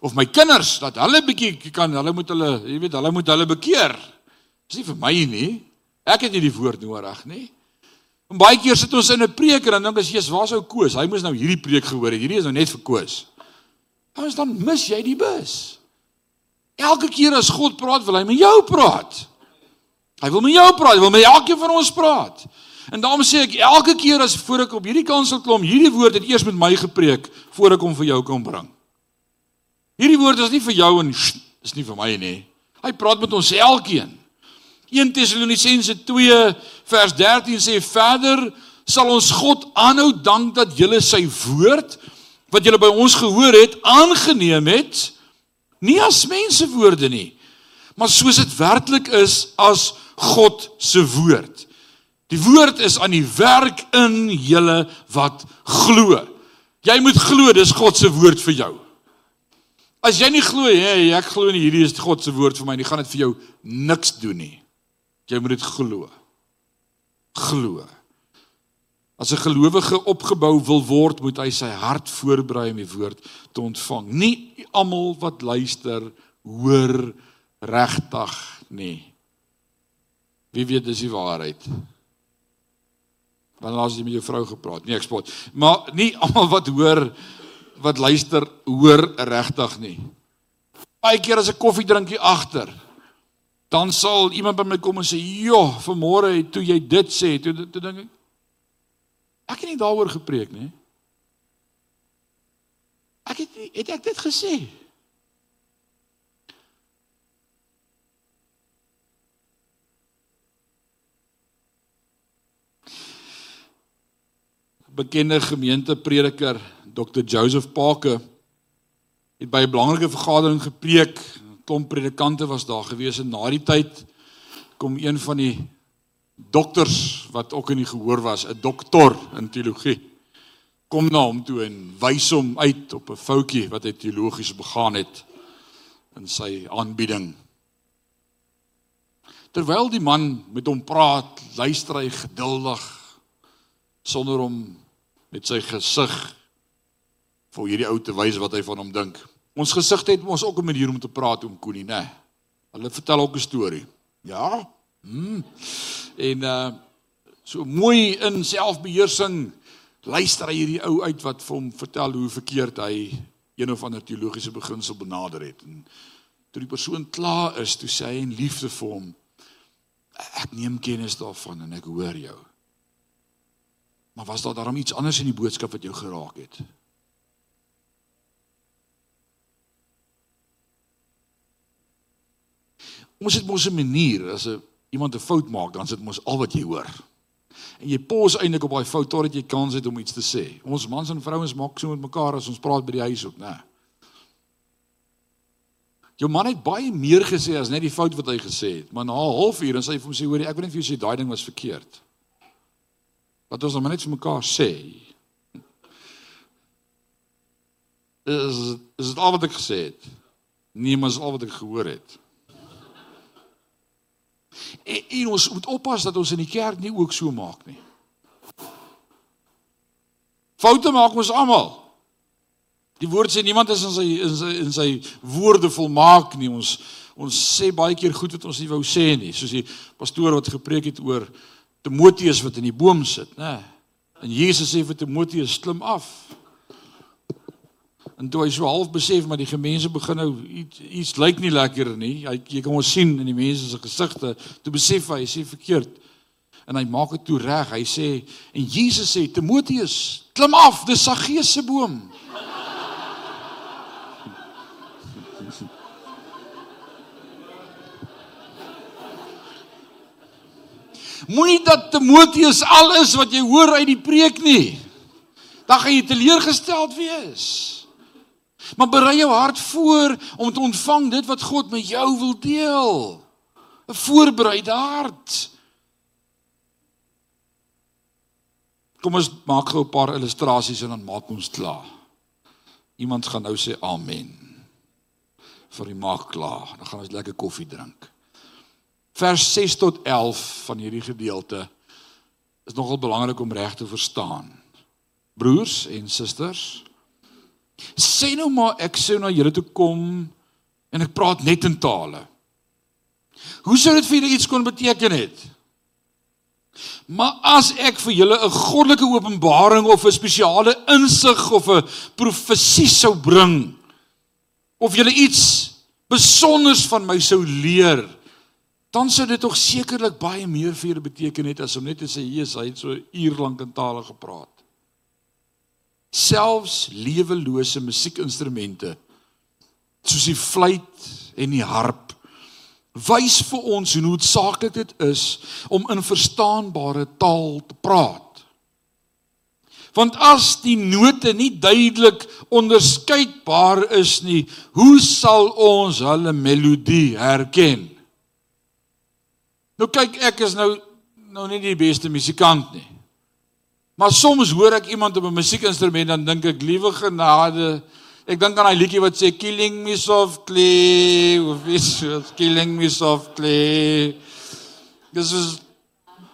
Of my kinders dat hulle bietjie kan, hulle moet hulle, jy weet, hulle moet hulle bekeer. Dis nie vir my nie. Ek het nie die woord nodig nie. En baie keer sit ons in 'n preek en dan dink ons, "Jesus, waar sou Koos? Hy moes nou hierdie preek gehoor het. Hierdie is nou net vir Koos." Ons dan mis jy die bus. Elke keer as God praat, wil hy met jou praat. Hy wil met jou praat, hy wil met elkeen van ons praat. En daarom sê ek elke keer as voor ek op hierdie kansel klim, hierdie woord het eers met my gepreek voor ek hom vir jou kom bring. Hierdie woord is nie vir jou en is nie vir my nie. Hy praat met ons elkeen. 1 Tessalonisense 2 vers 13 sê verder sal ons God aanhou dank dat julle sy woord wat julle by ons gehoor het aangeneem het nie as mense woorde nie maar soos dit werklik is as God se woord. Die woord is aan die werk in julle wat glo. Jy moet glo dis God se woord vir jou. As jy nie glo hè, ek glo nie hierdie is God se woord vir my nie, gaan dit vir jou niks doen nie. Jy moet dit glo. Glo. As 'n gelowige opgebou wil word, moet hy sy hart voorberei om die woord te ontvang. Nie almal wat luister hoor regtig nie. Wie weet dis die waarheid? Wanneer laas jy met jou vrou gepraat? Nee, ek spot. Maar nie almal wat hoor wat luister hoor regtig nie. Baie keer as ek koffie drink hier agter, dan sal iemand by my kom en sê, "Jo, vanmôre toe jy dit sê, toe toe dink ek ek het nie daaroor gepreek nie. Ek het het ek dit gesê?" bekende gemeenteprediker Dr Joseph Parker het by 'n belangrike vergadering gepreek klomp predikante was daar gewees en na die tyd kom een van die dokters wat ook in die gehoor was, 'n doktor in teologie. Kom na hom toe en wys hom uit op 'n foutjie wat hy teologies begaan het in sy aanbieding. Terwyl die man met hom praat, luister hy geduldig sonder om met sy gesig vir hierdie ou te wys wat hy van hom dink. Ons gesigte het mos ook 'n manier om te praat om Koenie, né? Hulle vertel ook 'n storie. Ja? Hm. En uh so mooi in selfbeheersing luister hy hierdie ou uit wat vir hom vertel hoe verkeerd hy een of ander teologiese beginsel benader het. En toe die persoon klaar is, toe sê hy in liefde vir hom: Ek neem kennis daarvan en ek hoor jou. Maar was daar daarom iets anders in die boodskap wat jou geraak het? Ons het mos 'n manier as 'n iemand 'n fout maak, dan sit mos al wat jy hoor. En jy pos eintlik op daai fout totdat jy kans het om iets te sê. Ons mans en vrouens maak so met mekaar as ons praat by die huis ook, né? Jou man het baie meer gesê as net die fout wat hy gesê het, maar na 'n halfuur dan sê hy vir hom sê hoor ek wil net vir jou sê daai ding was verkeerd. Wat ons nou net vir mekaar sê. Is is dit al wat ek gesê het? Nee, maar is al wat ek gehoor het. En, en ons moet oppas dat ons in die kerk nie ook so maak nie. Foute maak ons almal. Die woord sê niemand is in sy in sy in sy woorde volmaak nie. Ons ons sê baie keer goed wat ons nie wou sê nie, soos die pastoor wat gepreek het oor Timoteus wat in die boom sit, né? En Jesus sê vir Timoteus klim af. En toe hy so half besef maar die gemeente begin nou iets iets lyk nie lekker nie. Hy jy kan ons sien in die mense se gesigte, toe besef hy hy sê verkeerd. En hy maak dit toe reg. Hy sê en Jesus sê Timoteus, klim af, dis Saggeus se boom. Moenie dat Timoteus al is wat jy hoor uit die preek nie. Dan gaan jy teleurgesteld wees. Maar berei jou hart voor om te ontvang dit wat God met jou wil deel. 'n Voorbereide hart. Kom ons maak gou 'n paar illustrasies en dan maak ons klaar. Iemand gaan nou sê amen. Vir die maak klaar. Dan gaan ons lekker koffie drink. Vers 6 tot 11 van hierdie gedeelte is nogal belangrik om reg te verstaan. Broers en susters, Sê nou maar ek sou na julle toe kom en ek praat net in tale. Hoe sou dit vir julle iets kon beteken het? Maar as ek vir julle 'n goddelike openbaring of 'n spesiale insig of 'n profesie sou bring of julle iets besonders van my sou leer, dan sou dit tog sekerlik baie meer vir julle beteken het as om net te sê Jesus, hy het so uur lank in tale gepraat selfs lewelose musiekinstrumente soos die fluit en die harp wys vir ons hoe noodsaaklik dit is om in verstaanbare taal te praat. Want as die note nie duidelik onderskeidbaar is nie, hoe sal ons hulle melodie herken? Nou kyk ek is nou nou nie die beste musikant nie. Maar soms hoor ek iemand op 'n musiekinstrument dan dink ek liewe genade. Ek dink aan daai liedjie wat sê killing me softly of is killing me softly. Dis is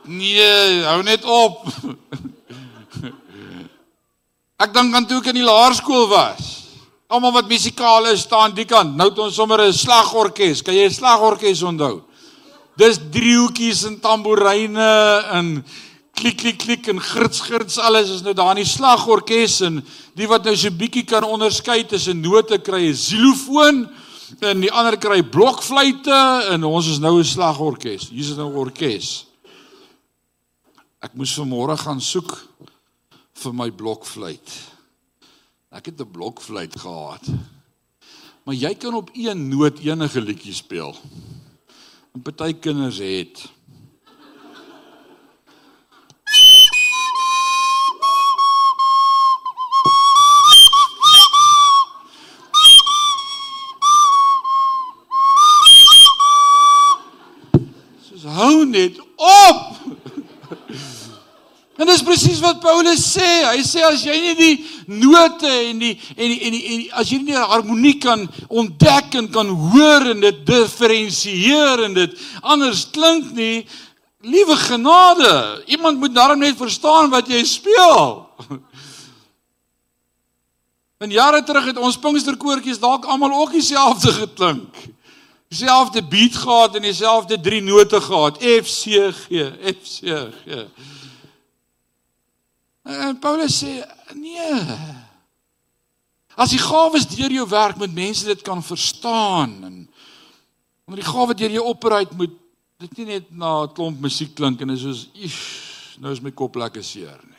nee, hou net op. ek dink aan toe ek in die laerskool was. Almal wat musikaal is staan die kant. Nou het ons sommer 'n slagorkes. Kan jy 'n slagorkes onthou? Dis driehoekies en tamboeryne en klik klik klik en grits grits alles is nou daar in die slagorkes en die wat nou so bietjie kan onderskei tussen note kry 'n xylofoon en die ander kry blokfluite en ons is nou 'n slagorkes. Hier is nou 'n orkes. Ek moes vanmôre gaan soek vir my blokfluit. Ek het 'n blokfluit gehad. Maar jy kan op een noot enige liedjie speel. En party kinders het hou net op. En dis presies wat Paulus sê. Hy sê as jy nie die note en die en die en die, en die as jy nie die harmonie kan ontdek en kan hoor en dit diferensieer en dit anders klink nie, liewe genade, iemand moet daarom net verstaan wat jy speel. En jare terug het ons Pinksterkoortjies dalk almal ook dieselfde geklink. Dieselfde beat gehad en dieselfde drie note gehad. F C G, F C G. En Paulus sê nee. As die gawes deur jou werk met mense dit kan verstaan en onder die gawe deur jou operuit moet dit nie net na 'n klomp musiek klink en is soos nou is my kop lekker seer nie.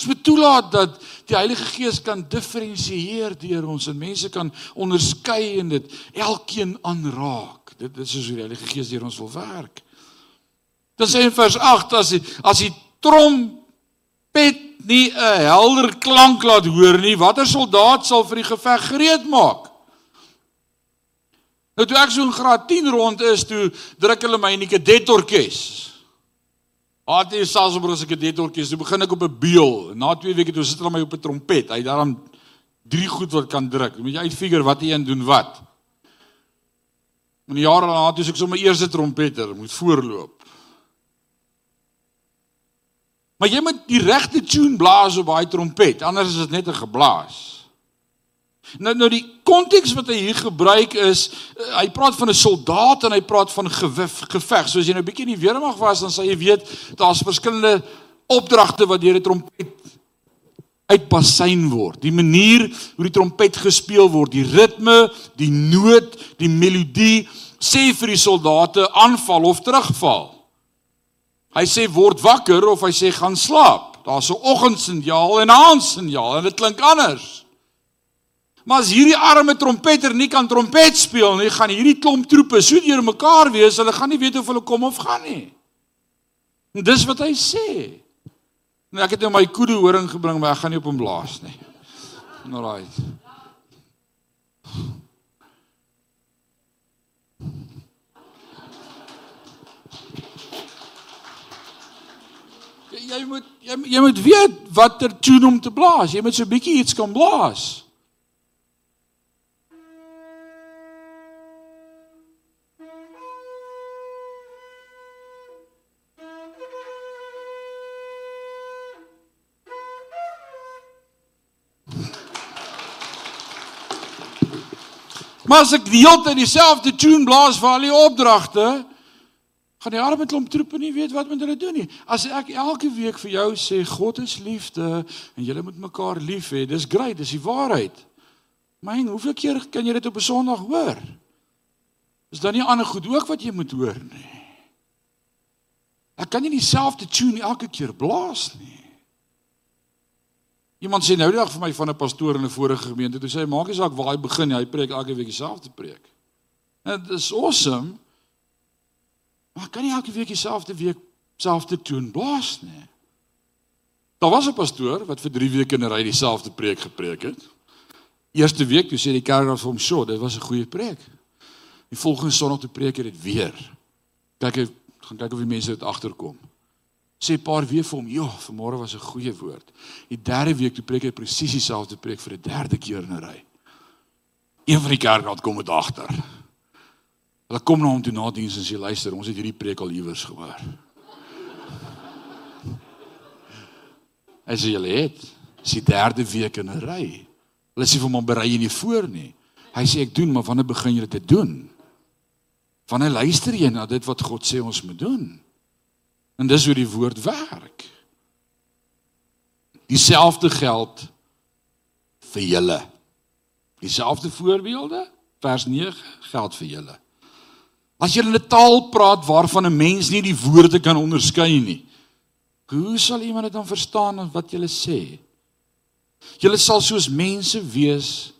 Ons moet toelaat dat die Heilige Gees kan diferensieer deur ons en mense kan onderskei en dit elkeen aanraak. Dit is soos die Heilige Gees deur ons wil werk. Dan sê in vers 8 as die as die trom pet nie 'n helder klank laat hoor nie, watter soldaat sal vir die geveg gereed maak? Nou toe ek so in graad 10 rond is, toe druk hulle my in die kadetorkes. Wat is Salzburg se kadetorkes? Toe begin ek op 'n beul. Na 2 weke toe sit hulle my op 'n trompet. Hy daarom drie goed wat kan druk. Moet jy uitfigure wat een doen wat. Die jare daarna toe ek sommer eerste trompeter moet voorloop. Maar jy moet die regte tune blaas op daai trompet, anders is dit net 'n geblaas. Nou nou die konteks wat hy hier gebruik is, uh, hy praat van 'n soldaat en hy praat van geveg. So as jy nou bietjie in die weermag was, dan sal jy weet daar's verskillende opdragte wat deur 'n trompet uitpasyn word. Die manier hoe die trompet gespeel word, die ritme, die noot, die melodie sê vir die soldate aanval of terugval. Hy sê word wakker of hy sê gaan slaap. Daar's 'n oggendsignaal en 'n aandsignaal en dit klink anders. Maar as hierdie arme trompeter nie kan trompet speel nie, gaan hierdie klomp troepe so deur mekaar wees, hulle gaan nie weet of hulle kom of gaan nie. En dis wat hy sê. Nou ek het nou my kudu horing gebring, maar ek gaan nie op hom blaas nie. Alraight. jy moet jy, jy moet weet watter tune om te blaas. Jy moet so 'n bietjie iets kan blaas. Maar as ek die hele tyd dieselfde tune blaas vir al die opdragte, gaan die arme klomp troepe nie weet wat moet hulle doen nie. As ek elke week vir jou sê God is liefde en julle moet mekaar lief hê, dis great, dis die waarheid. Maar hoeveel keer kan jy dit op 'n Sondag hoor? Is daar nie ander goed ook wat jy moet hoor nie? Ek kan nie dieselfde tune elke keer blaas nie. Iemand sê nou die dag vir my van 'n pastoor in 'n vorige gemeente, toe sê hy maak nie saak waar hy begin, hy preek elke week dieselfde preek. Dit is awesome. Maar kan nie elke week dieselfde week selfde toon blaas nie. Daar was 'n pastoor wat vir 3 weke in 'n ry dieselfde preek gepreek het. Eerste week toe sê die kerk dan vir hom, "So, dit was 'n goeie preek." Die volgende Sondag toe preek hy dit weer. Kyk hy gaan kyk of die mense dit agterkom. Sê paar weer vir hom, "Ja, vanmôre was 'n goeie woord." Die derde week toe preek hy presies dieselfde preek vir 'n derde keer in 'n ry. Een van die kerkraad kom met agter. Hulle kom na hom toe na diens en sê luister, ons het hierdie preek al iewers gehoor. As jy het, is die derde week in 'n ry. Hulle sê vir hom berei jy nie voor nie. Hy sê ek doen, maar wanneer begin jy dit te doen? Wanneer luister jy na dit wat God sê ons moet doen? En dis hoe die woord werk. Dieselfde geld vir julle. Dieselfde voorbeelde, vers 9 geld vir julle. As jy 'n taal praat waarvan 'n mens nie die woorde kan onderskei nie, hoe sal iemand dit dan verstaan wat jy sê? Jy sal soos mense wees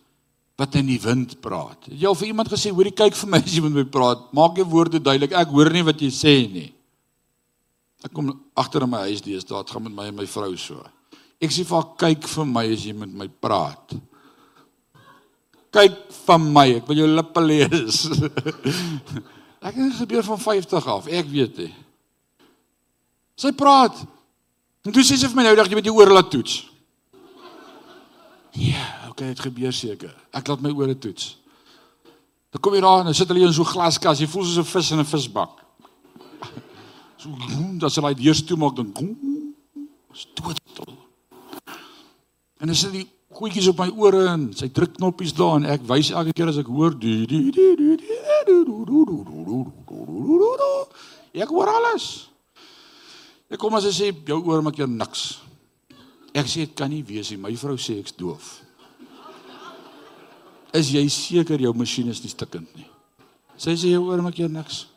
wat in die wind praat. Jy al vir iemand gesê, hoorie kyk vir my as jy met my praat, maak jou woorde duidelik. Ek hoor nie wat jy sê nie. Ek kom agter in my huis dees, daar gaan met my en my vrou so. Ek sê vir haar kyk vir my as jy met my praat. Kyk van my, ek wil jou lippe lees. Ek het gebeur van 50 af, ek weet dit. Sy praat En toe sê sy vir my nou dag jy moet jou ore laat toets. Ja, okay, dit gebeur seker. Ek laat my ore toets. Dan kom jy daar en dan sit hulle in so 'n glaskas. Jy voel soos 'n vis in 'n visbak. So dat hulle die deur toe maak dan stoot. En dan sit die goedjies op my ore en sy druk knoppies daar en ek wys elke keer as ek hoor die die die die Ek hoor alles. Ek kom as hy sê jou oor maak jou niks. Ek sê dit kan nie wees nie. My vrou sê ek's doof. Is jy seker jou masjien is nie stikkend nie? Sy sê jou oor maak jou niks.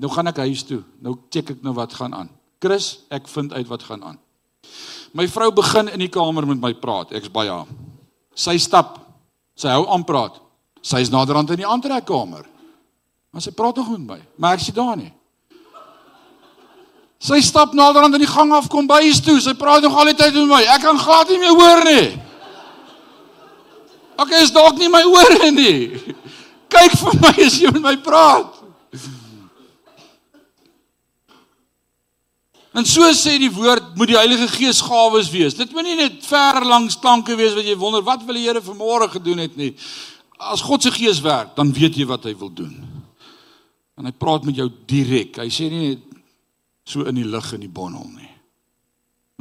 Nou gaan ek huis toe. Nou check ek nou wat gaan aan. Chris, ek vind uit wat gaan aan. My vrou begin in die kamer met my praat. Ek's by haar. Sy stap. Sy hou aan praat. Sy's naderhand in die aantrekkamer. Maar sy praat nog met my. Maar ek sien daar nie. Sy stap naderhand in die gang af kom by huis toe. Sy praat nog al die tyd met my. Ek kan glad nie meer hoor nie. OK, is dalk nie my ore nie. Kyk vir my as jy met my praat. En so sê die woord moet die Heilige Gees gawes wees. Dit moet nie net ver langs klanke wees wat jy wonder wat wil die Here vanmôre gedoen het nie. As God se Gees werk, dan weet jy wat hy wil doen. En hy praat met jou direk. Hy sê nie net so in die lig in die bondel nie.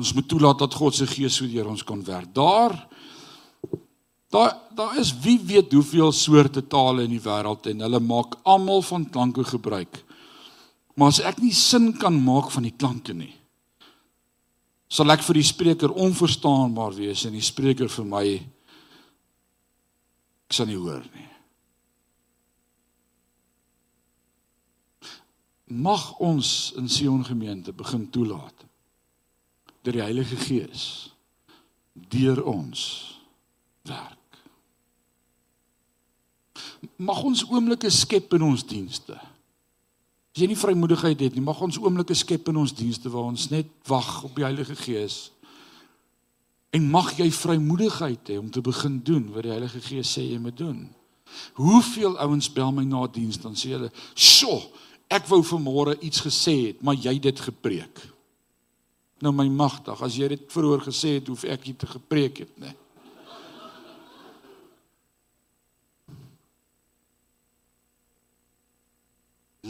Ons moet toelaat dat God se Gees so deur ons kan werk. Daar daar daar is wie weet hoeveel soorte tale in die wêreld en hulle maak almal van klanke gebruik. Maar as ek nie sin kan maak van die klanke nie, sal ek vir die spreker onverstaanbaar wees en die spreker vir my ek sal nie hoor nie. Mag ons in Sion gemeente begin toelaat deur die Heilige Gees deur ons werk. Mag ons oomblikke skep in ons dienste. As jy nie vrymoedigheid het nie, mag ons oomblikke skep in ons dienste waar ons net wag op die Heilige Gees. En mag jy vrymoedigheid hê om te begin doen wat die Heilige Gees sê jy moet doen. Hoeveel ouens bel my na diens dan sê hulle, "Sjoe, ek wou vanmôre iets gesê het, maar jy het dit gepreek." Nou my magtig, as jy dit vroeër gesê het, hoef ek nie te gepreek het nie.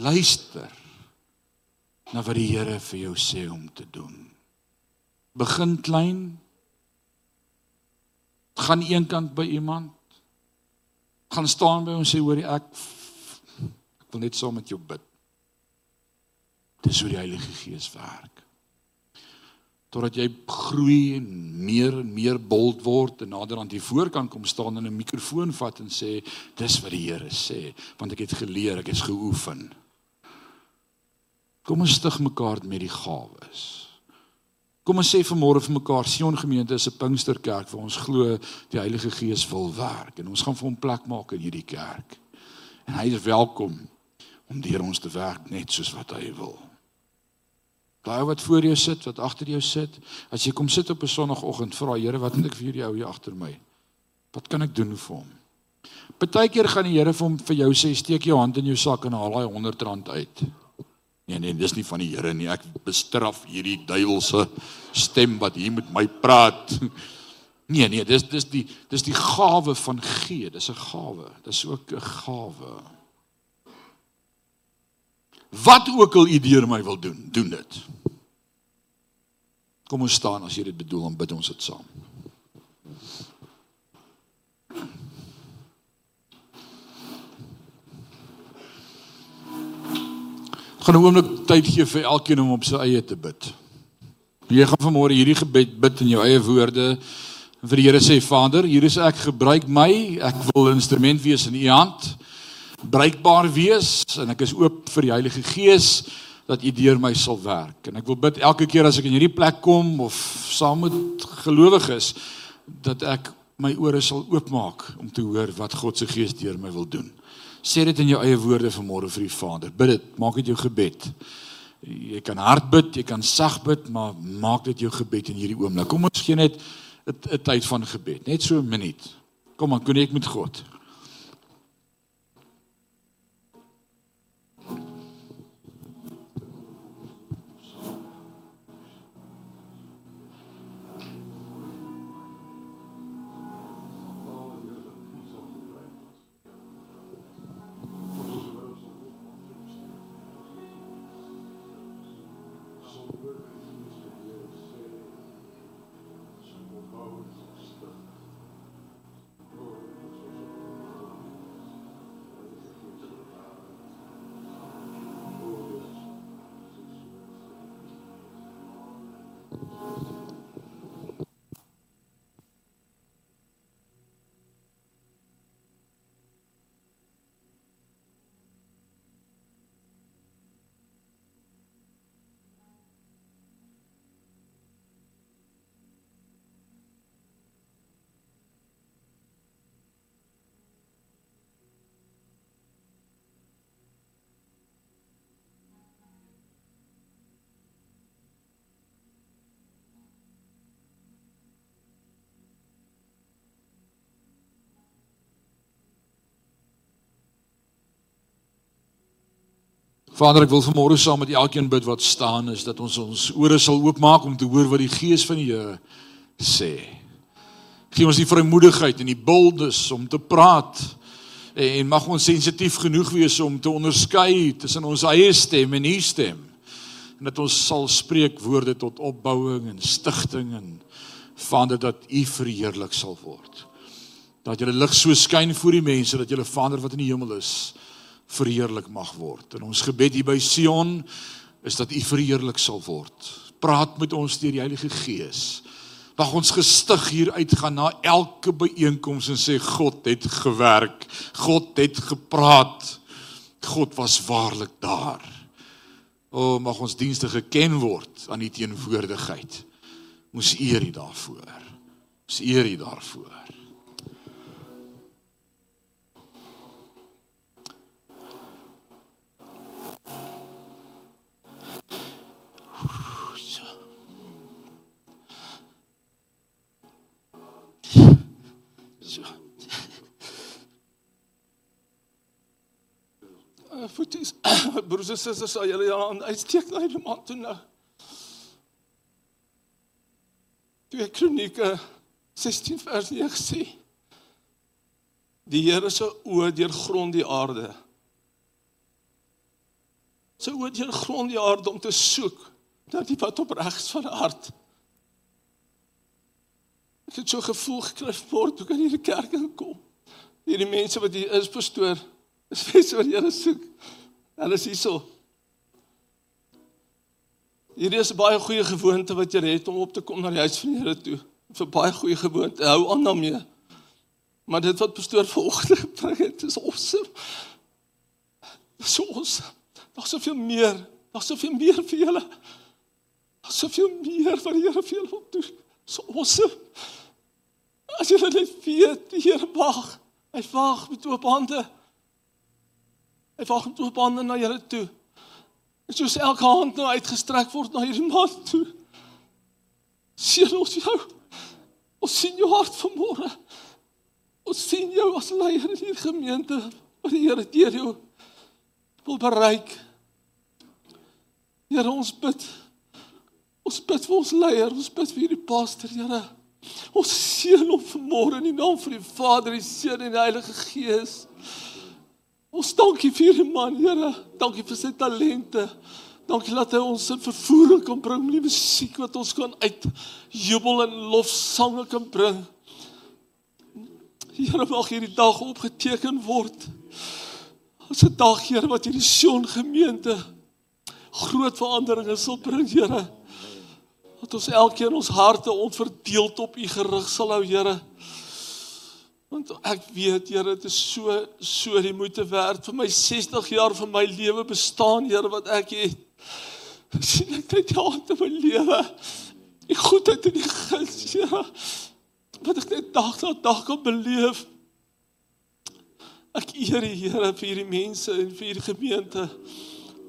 Luister na wat die Here vir jou sê om te doen. Begin klein. Gaan eenkant by iemand. Gaan staan by hom sê hoor ek ek wil net saam met jou bid. Dis hoe die Heilige Gees werk. Totdat jy groei en meer en meer bold word en nader aan die voorkant kom staan en 'n mikrofoon vat en sê dis wat die Here sê want ek het geleer, ek is geoefen. Kom ons stig mekaar met die gawes. Kom ons sê vanmôre vir mekaar Sion gemeente is 'n Pinksterkerk waar ons glo die Heilige Gees wil werk en ons gaan vir hom plek maak in hierdie kerk. En hy is welkom om deur ons te werk net soos wat hy wil. Daai wat voor jou sit, wat agter jou sit, as jy kom sit op 'n sonoggend, vra Here, wat moet ek vir hierdie ou hier agter my? Wat kan ek doen vir hom? Partykeer gaan die Here vir hom vir jou sê, steek jou hand in jou sak en haal daai R100 uit. Nee nee, dis nie van die Here nie. Ek bestraf hierdie duiwelse stem wat hier met my praat. Nee nee, dis dis die dis die gawe van gee. Dis 'n gawe. Dis ook 'n gawe. Wat ook al u deur my wil doen, doen dit. Kom ons staan as jy dit bedoel en bid ons dit saam. Gaan 'n oomblik tyd gee vir elkeen om op sy eie te bid. Jy gaan vanmôre hierdie gebed bid in jou eie woorde en vir die Here sê Vader, hier is ek, gebruik my. Ek wil 'n instrument wees in U hand. Bruikbaar wees en ek is oop vir die Heilige Gees dat U deur my sal werk. En ek wil bid elke keer as ek in hierdie plek kom of saam met gelowiges dat ek my ore sal oopmaak om te hoor wat God se Gees deur my wil doen. Sê dit in jou eie woorde vanmôre vir die Vader. Bid dit, maak dit jou gebed. Jy kan hard bid, jy kan sag bid, maar maak dit jou gebed in hierdie oomblik. Kom ons gee net 'n tyd van gebed, net so 'n minuut. Kom aan, kon ek met God. Vader, ek wil vanmôre saam met elkeen bid wat staan is dat ons ons ore sal oopmaak om te hoor wat die Gees van die Here sê. Gee ons die vrymoedigheid en die boldness om te praat en mag ons sensitief genoeg wees om te onderskei tussen ons eie stem en u stem. En dat ons sal spreek woorde tot opbouing en stigting en Vader dat u verheerlik sal word. Dat julle lig so skyn voor die mense dat julle Vader wat in die hemel is verheerlik mag word. En ons gebed hier by Sion is dat u verheerlik sal word. Praat met ons deur die Heilige Gees. Mag ons gestig hier uitgaan na elke byeenkoms en sê God het gewerk. God het gepraat. God was waarlik daar. O, mag ons dienste geken word aan die teenwoordigheid. Moes eer U daarvoor. Moes eer U daarvoor. Voeties. Broers en susters, sal julle aan uitsteek na die man toe nou. Twee Kronieke 16 vers 9 sê: Die Here se oë deurgrond die aarde. Sy oë deurgrond die aarde om te soek dat die wat opregs van hart. Ek het so gevoel gekry word toe ek in hierdie kerk inkom. Hierdie mense wat hier is, pastoor, is mense wat die Here soek. Hulle is hierso. Hierdie is 'n baie goeie gewoonte wat jy het om op te kom na die huis van die Here toe. Vir baie goeie gewoonte. Hou aan daarmee. Maar dit wat pastoor vanoggend gebring het, is awesome. Dis so awesome. Daar's soveel meer. Daar's soveel meer vir julle. Daar's soveel meer wat die Here vir julle wil doen. So awesome. As jy net weet, die Here wag. Hy wag met oop hande. Hy wag met oop hande na julle toe. En soos elke hand nou uitgestrek word na hierdie man toe. Sien ons jou. Ons sien jou hart vanmôre. Ons sien jou as leier in hierdie gemeente wat die Here deur jou wil bereik. Here ons bid. Ons bid vir ons leier, ons bid vir hierdie pastor, Here. Ons seën hom vanmôre in die naam van die Vader, die Seun en die Heilige Gees. Ons dankie vir die man, Here. Dankie vir sy talente. Dankie dat hy ons in vervoering kan bring met die musiek wat ons kan uit jubel en lofsange kan bring. Here, mag hierdie dag opgeteken word. As 'n dag, Here, wat hierdie Sion gemeente groot veranderinge sal bring, Here. Dat ons elkeen ons harte onverdeeld op U gerig sal hou, Here. Want ek weet Here, dit is so so die moeite werd vir my 60 jaar van my lewe bestaan, Here, wat ek het. sien ek net ja te my lewe. Die goedheid en die guns, Here. Wat ek net dag na dag kan beleef. Ek eer die Here vir hierdie mense en vir hierdie gemeente.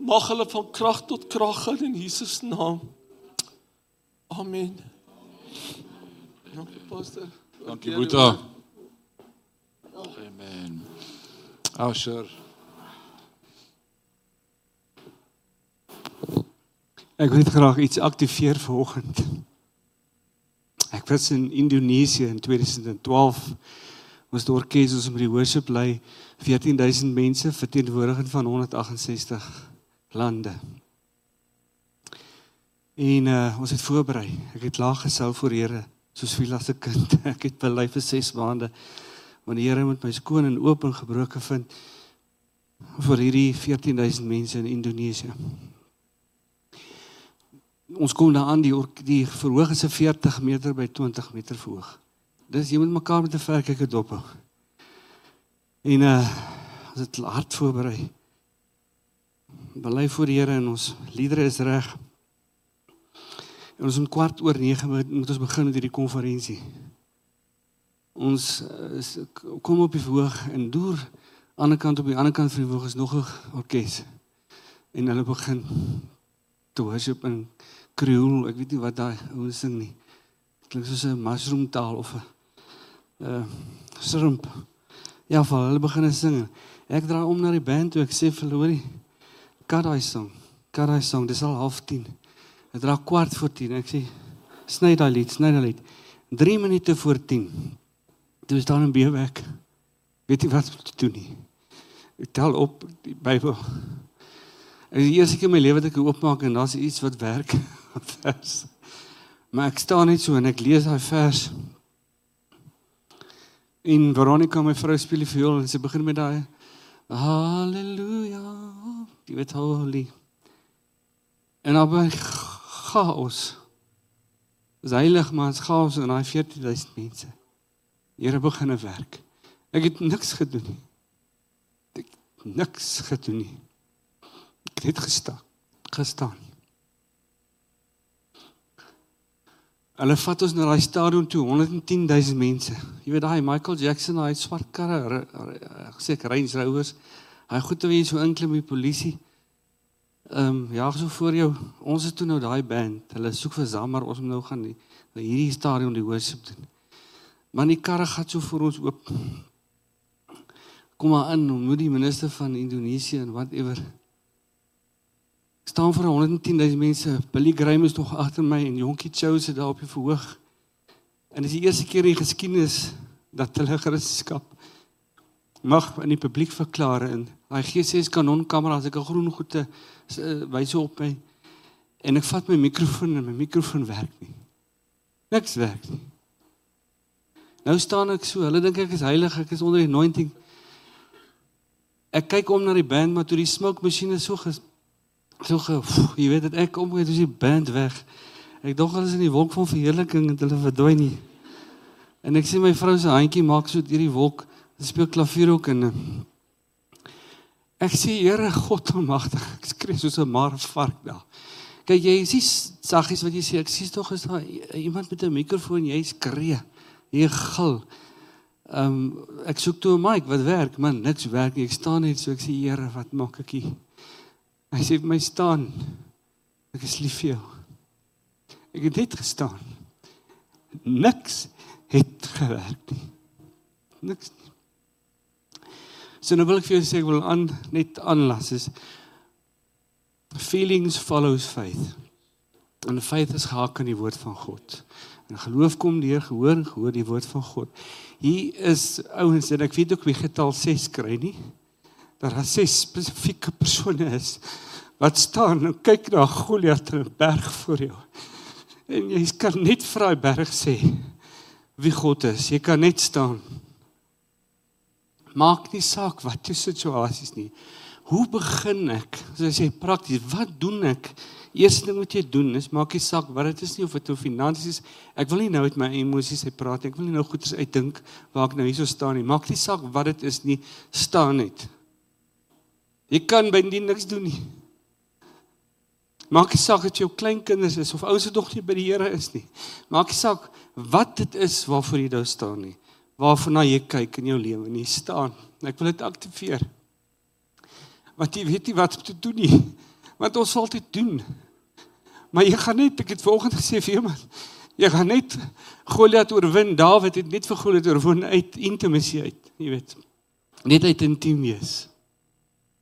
Mag hulle van krag tot krag gaan in Jesus naam. Amen. Dankie pastor. Dankie Boeta. Amen. Asher. Ek wil graag iets aktiveer vanoggend. Ek was in Indonesië in 2012. Ons orkes ons met die worship lei 14000 mense verteenwoordigend van 168 lande. En uh, ons het voorberei. Ek het laag gesou voor Here soos veel as 'n kind. Ek het bely vir 6 maande want die Here moet my skoon en oop en gebroke vind vir hierdie 14000 mense in Indonesië. Ons kom daar aan die die verhoog is 40 meter by 20 meter verhoog. Dis jy moet mekaar met 'n verkyker dop hou. En uh ons het hard voorberei. Bely voor die Here en ons liedere is reg. En ons om kwart oor 9 moet ons begin met hierdie konferensie ons eh, is, kom op die verhoog en deur aan die ander kant op die ander kant van die verhoog is nog 'n orkes. En hulle begin te worship in Kreool, ek weet nie wat daai ouens sing nie. Klink soos 'n mushroom taal of 'n uh shrimp. Ja, vir hulle begin sing. Ek draai om na die band toe ek sê vir hulle hoorie kat daai song. Kat daai song, dis al 09:30. Dit raak kwart voor 10. Ek sê sny daai lied, sny daai lied. 3 minute voor 10. Toe is daar 'n beewek. Weet jy wat om te doen nie? Ek tel op die Bybel. En die eerste keer in my lewe wat ek oopmaak en daar's iets wat werk. vers. Maar ek staan net so en ek lees daai vers. En Veronica my vrou speel die viool en sy begin met daai Halleluja. Jy weet holy. En dan chaos. Dis heilig maar ons chaos en daai 14000 mense. Here begin 'n werk. Ek het niks gedoen nie. Ek niks gedoen nie. Ek het gestaan. Gestaan. Hulle vat ons na daai stadion toe, 110 000 mense. Jy weet daai Michael Jackson, daai swart karre, gesê Range Rovers. Hy goed te wees so inklim die polisie. Ehm um, ja, so voor jou. Ons het toe nou daai band. Hulle soek vir Zamar ons moet nou gaan die, hierdie stadion die worship doen. Maar die karre gaan so vir ons oop. Kom maar in, moet die minister van Indonesië en whatever staan vir 110 000 mense. Billy Graham is nog agter my en Jonkie Chou sit daar op die verhoog. En dis die eerste keer in geskiedenis dat hulle Christendom mag in die publiek verklaar in daai G6 kanonkamera as ek 'n groen goede wys op my en ek vat my mikrofoon en my mikrofoon werk nie. Niks werk nie. Nou staan ek so, hulle dink ek is heilig, ek is onder die anointing. Ek kyk om na die band, maar toe die smoke masjiene so ges, so ge, pff, jy weet dit ek kom uit die band weg. Ek dink hulle is in die wolk van verheerliking en hulle verdwyn nie. En ek sien my vrou se handjie maak so deur die wolk. Sy speel klavier ook en ek sê Here God almagtig. Ek skree soos 'n maar vark daar. Kyk jy sien saggies wat jy sê. Ek sien tog is daar iemand met 'n mikrofoon jy skree. Jy gil. Ehm um, ek soek toe 'n mic wat werk, man, niks werk nie. Ek staan net so ek sê Here, wat maak ek hier? Hy sê vir my staan. Ek is lief vir jou. Ek het net gestaan. Niks het gewerk nie. Niks. Nie. So nou wil ek vir jou sê ek wil aan net aanlas is feelings follows faith. En faith is gehak aan die woord van God. En geloof kom deur gehoor en gehoor die woord van God. Hier is ouens en ek weet ook wie getal 6 kry nie daar ses spesifieke persone is wat staan en kyk na Goliat in 'n berg voor jou. En jy kan net vir daai berg sê wie God is. Jy kan net staan. Maak nie saak wat jou situasie is nie. Hoe begin ek? As jy prakties, wat doen ek? Eerste ding wat jy doen is maak nie saak wat dit is nie of dit nou finansies is. Ek wil nie nou met my emosies uit praat nie. Ek wil nie nou goeders uitdink waar ek nou hierso staan nie. Maak nie saak wat dit is nie. Staan net. Jy kan by nie niks doen nie. Maak nie saak dat jou kleinkinders is of ouers nog nie by die Here is nie. Maak nie saak wat dit is waarvoor jy nou staan nie. Waarvoor jy kyk in jou lewe jy staan. Ek wil dit aktiveer. Want jy weet nie wat om te doen nie. Want ons sal dit doen. Maar jy gaan net, ek het vanoggend gesê vir iemand, jy gaan net Goliat oorwin. Dawid het net vir Goliat oorwin uit intimasie uit, jy weet. Net uit intiem wees.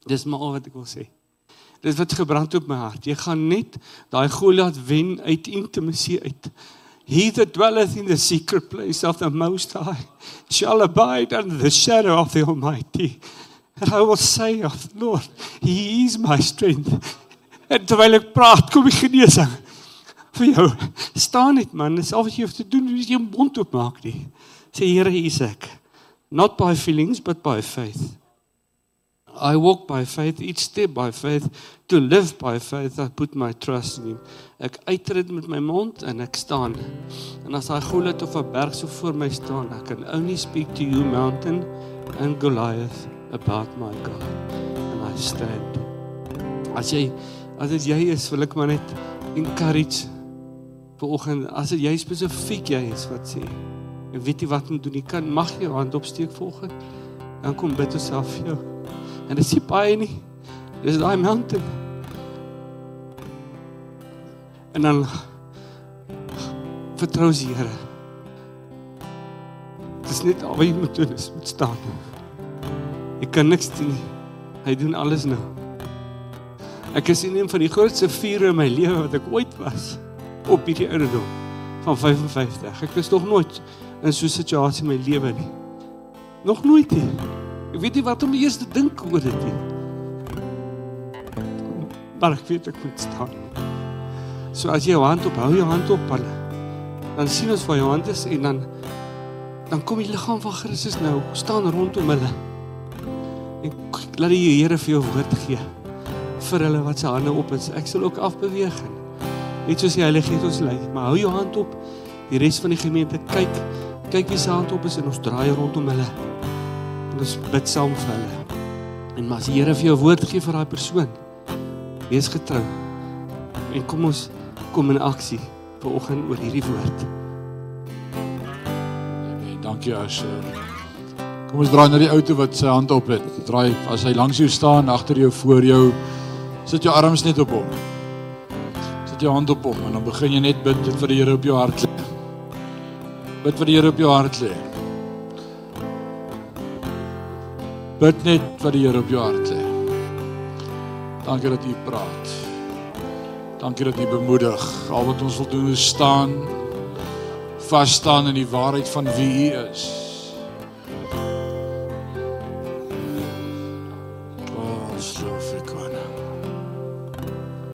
Dis maar al wat ek wil sê. Dis wat gebrand op my hart. Jy gaan net daai Goliat wen uit intimasie uit. He that dwelleth in the secret place of the Most High shall abide under the shadow of the Almighty. And I will say of the Lord, He is my strength. En terwyl ek praat, kom die genesing vir jou. Staan net man, dis al wat jy hoef te doen, is jy mond oop maak nie. Sê Here, hier is ek. Not by feelings but by faith. I walk by faith, each step by faith, to live by faith, I put my trust in him. Ek uiter dit met my mond en ek staan. En as hy Goliath of 'n berg so voor my staan, I can only speak to you mountain and Goliath about my God. And I stand. As jy as dit jy is, wil ek maar net encourage vanoggend as dit jy spesifiek jy is wat sê. Ek weet nie wat om doen nie. Kan mag jy jou hand opsteek volgens dan kom bid jouself vir jou. En dis nie baie nie. Dis daai mountain. En dan vertrou die Here. Dis net al wat jy moet doen is moet staan. Jy kan niks doen. Hy doen alles nou. Ek is in een van die grootste vure in my lewe wat ek ooit was op hierdie ouderdom van 55. Ek was nog nooit in so 'n situasie in my lewe nie. Nog nooit nie. Ek weet nie wat om eers te dink oor dit nie. Maar ek weet ek moet staan. So as jy jou hand op, hou jou hand op dan dan sien ons waar jou hand is en dan dan kom die liggaam van Christus nou staan rondom hulle. En laat die Here vir jou woord gee vir hulle wat se hande op is. Ek sal ook afbeweeg. Net soos die Heilige Gees ons lei, maar hou jou hand op. Die res van die gemeente kyk, kyk wie se hand op is en ons draai rondom hulle. En ons bid saam vir hulle. En maar as die Here vir jou woord gee vir daai persoon, wees getrou. En kom ons kom in aksie vir oggend oor hierdie woord. Amen. Dankie Asher. Kom ons draai na die ou toe wat sy hand op het. Draai as hy langs jou staan, agter jou, voor jou. Sit jou arms net op hom. Sit jou hand op hom en dan begin jy net bid vir die Here op jou hart lê. Bid vir die Here op jou hart lê. Bid net vir die Here op jou hart lê. Dankie dat U praat. Dankie dat U bemoedig. Al wat ons wil doen is staan vas staan in die waarheid van wie U is.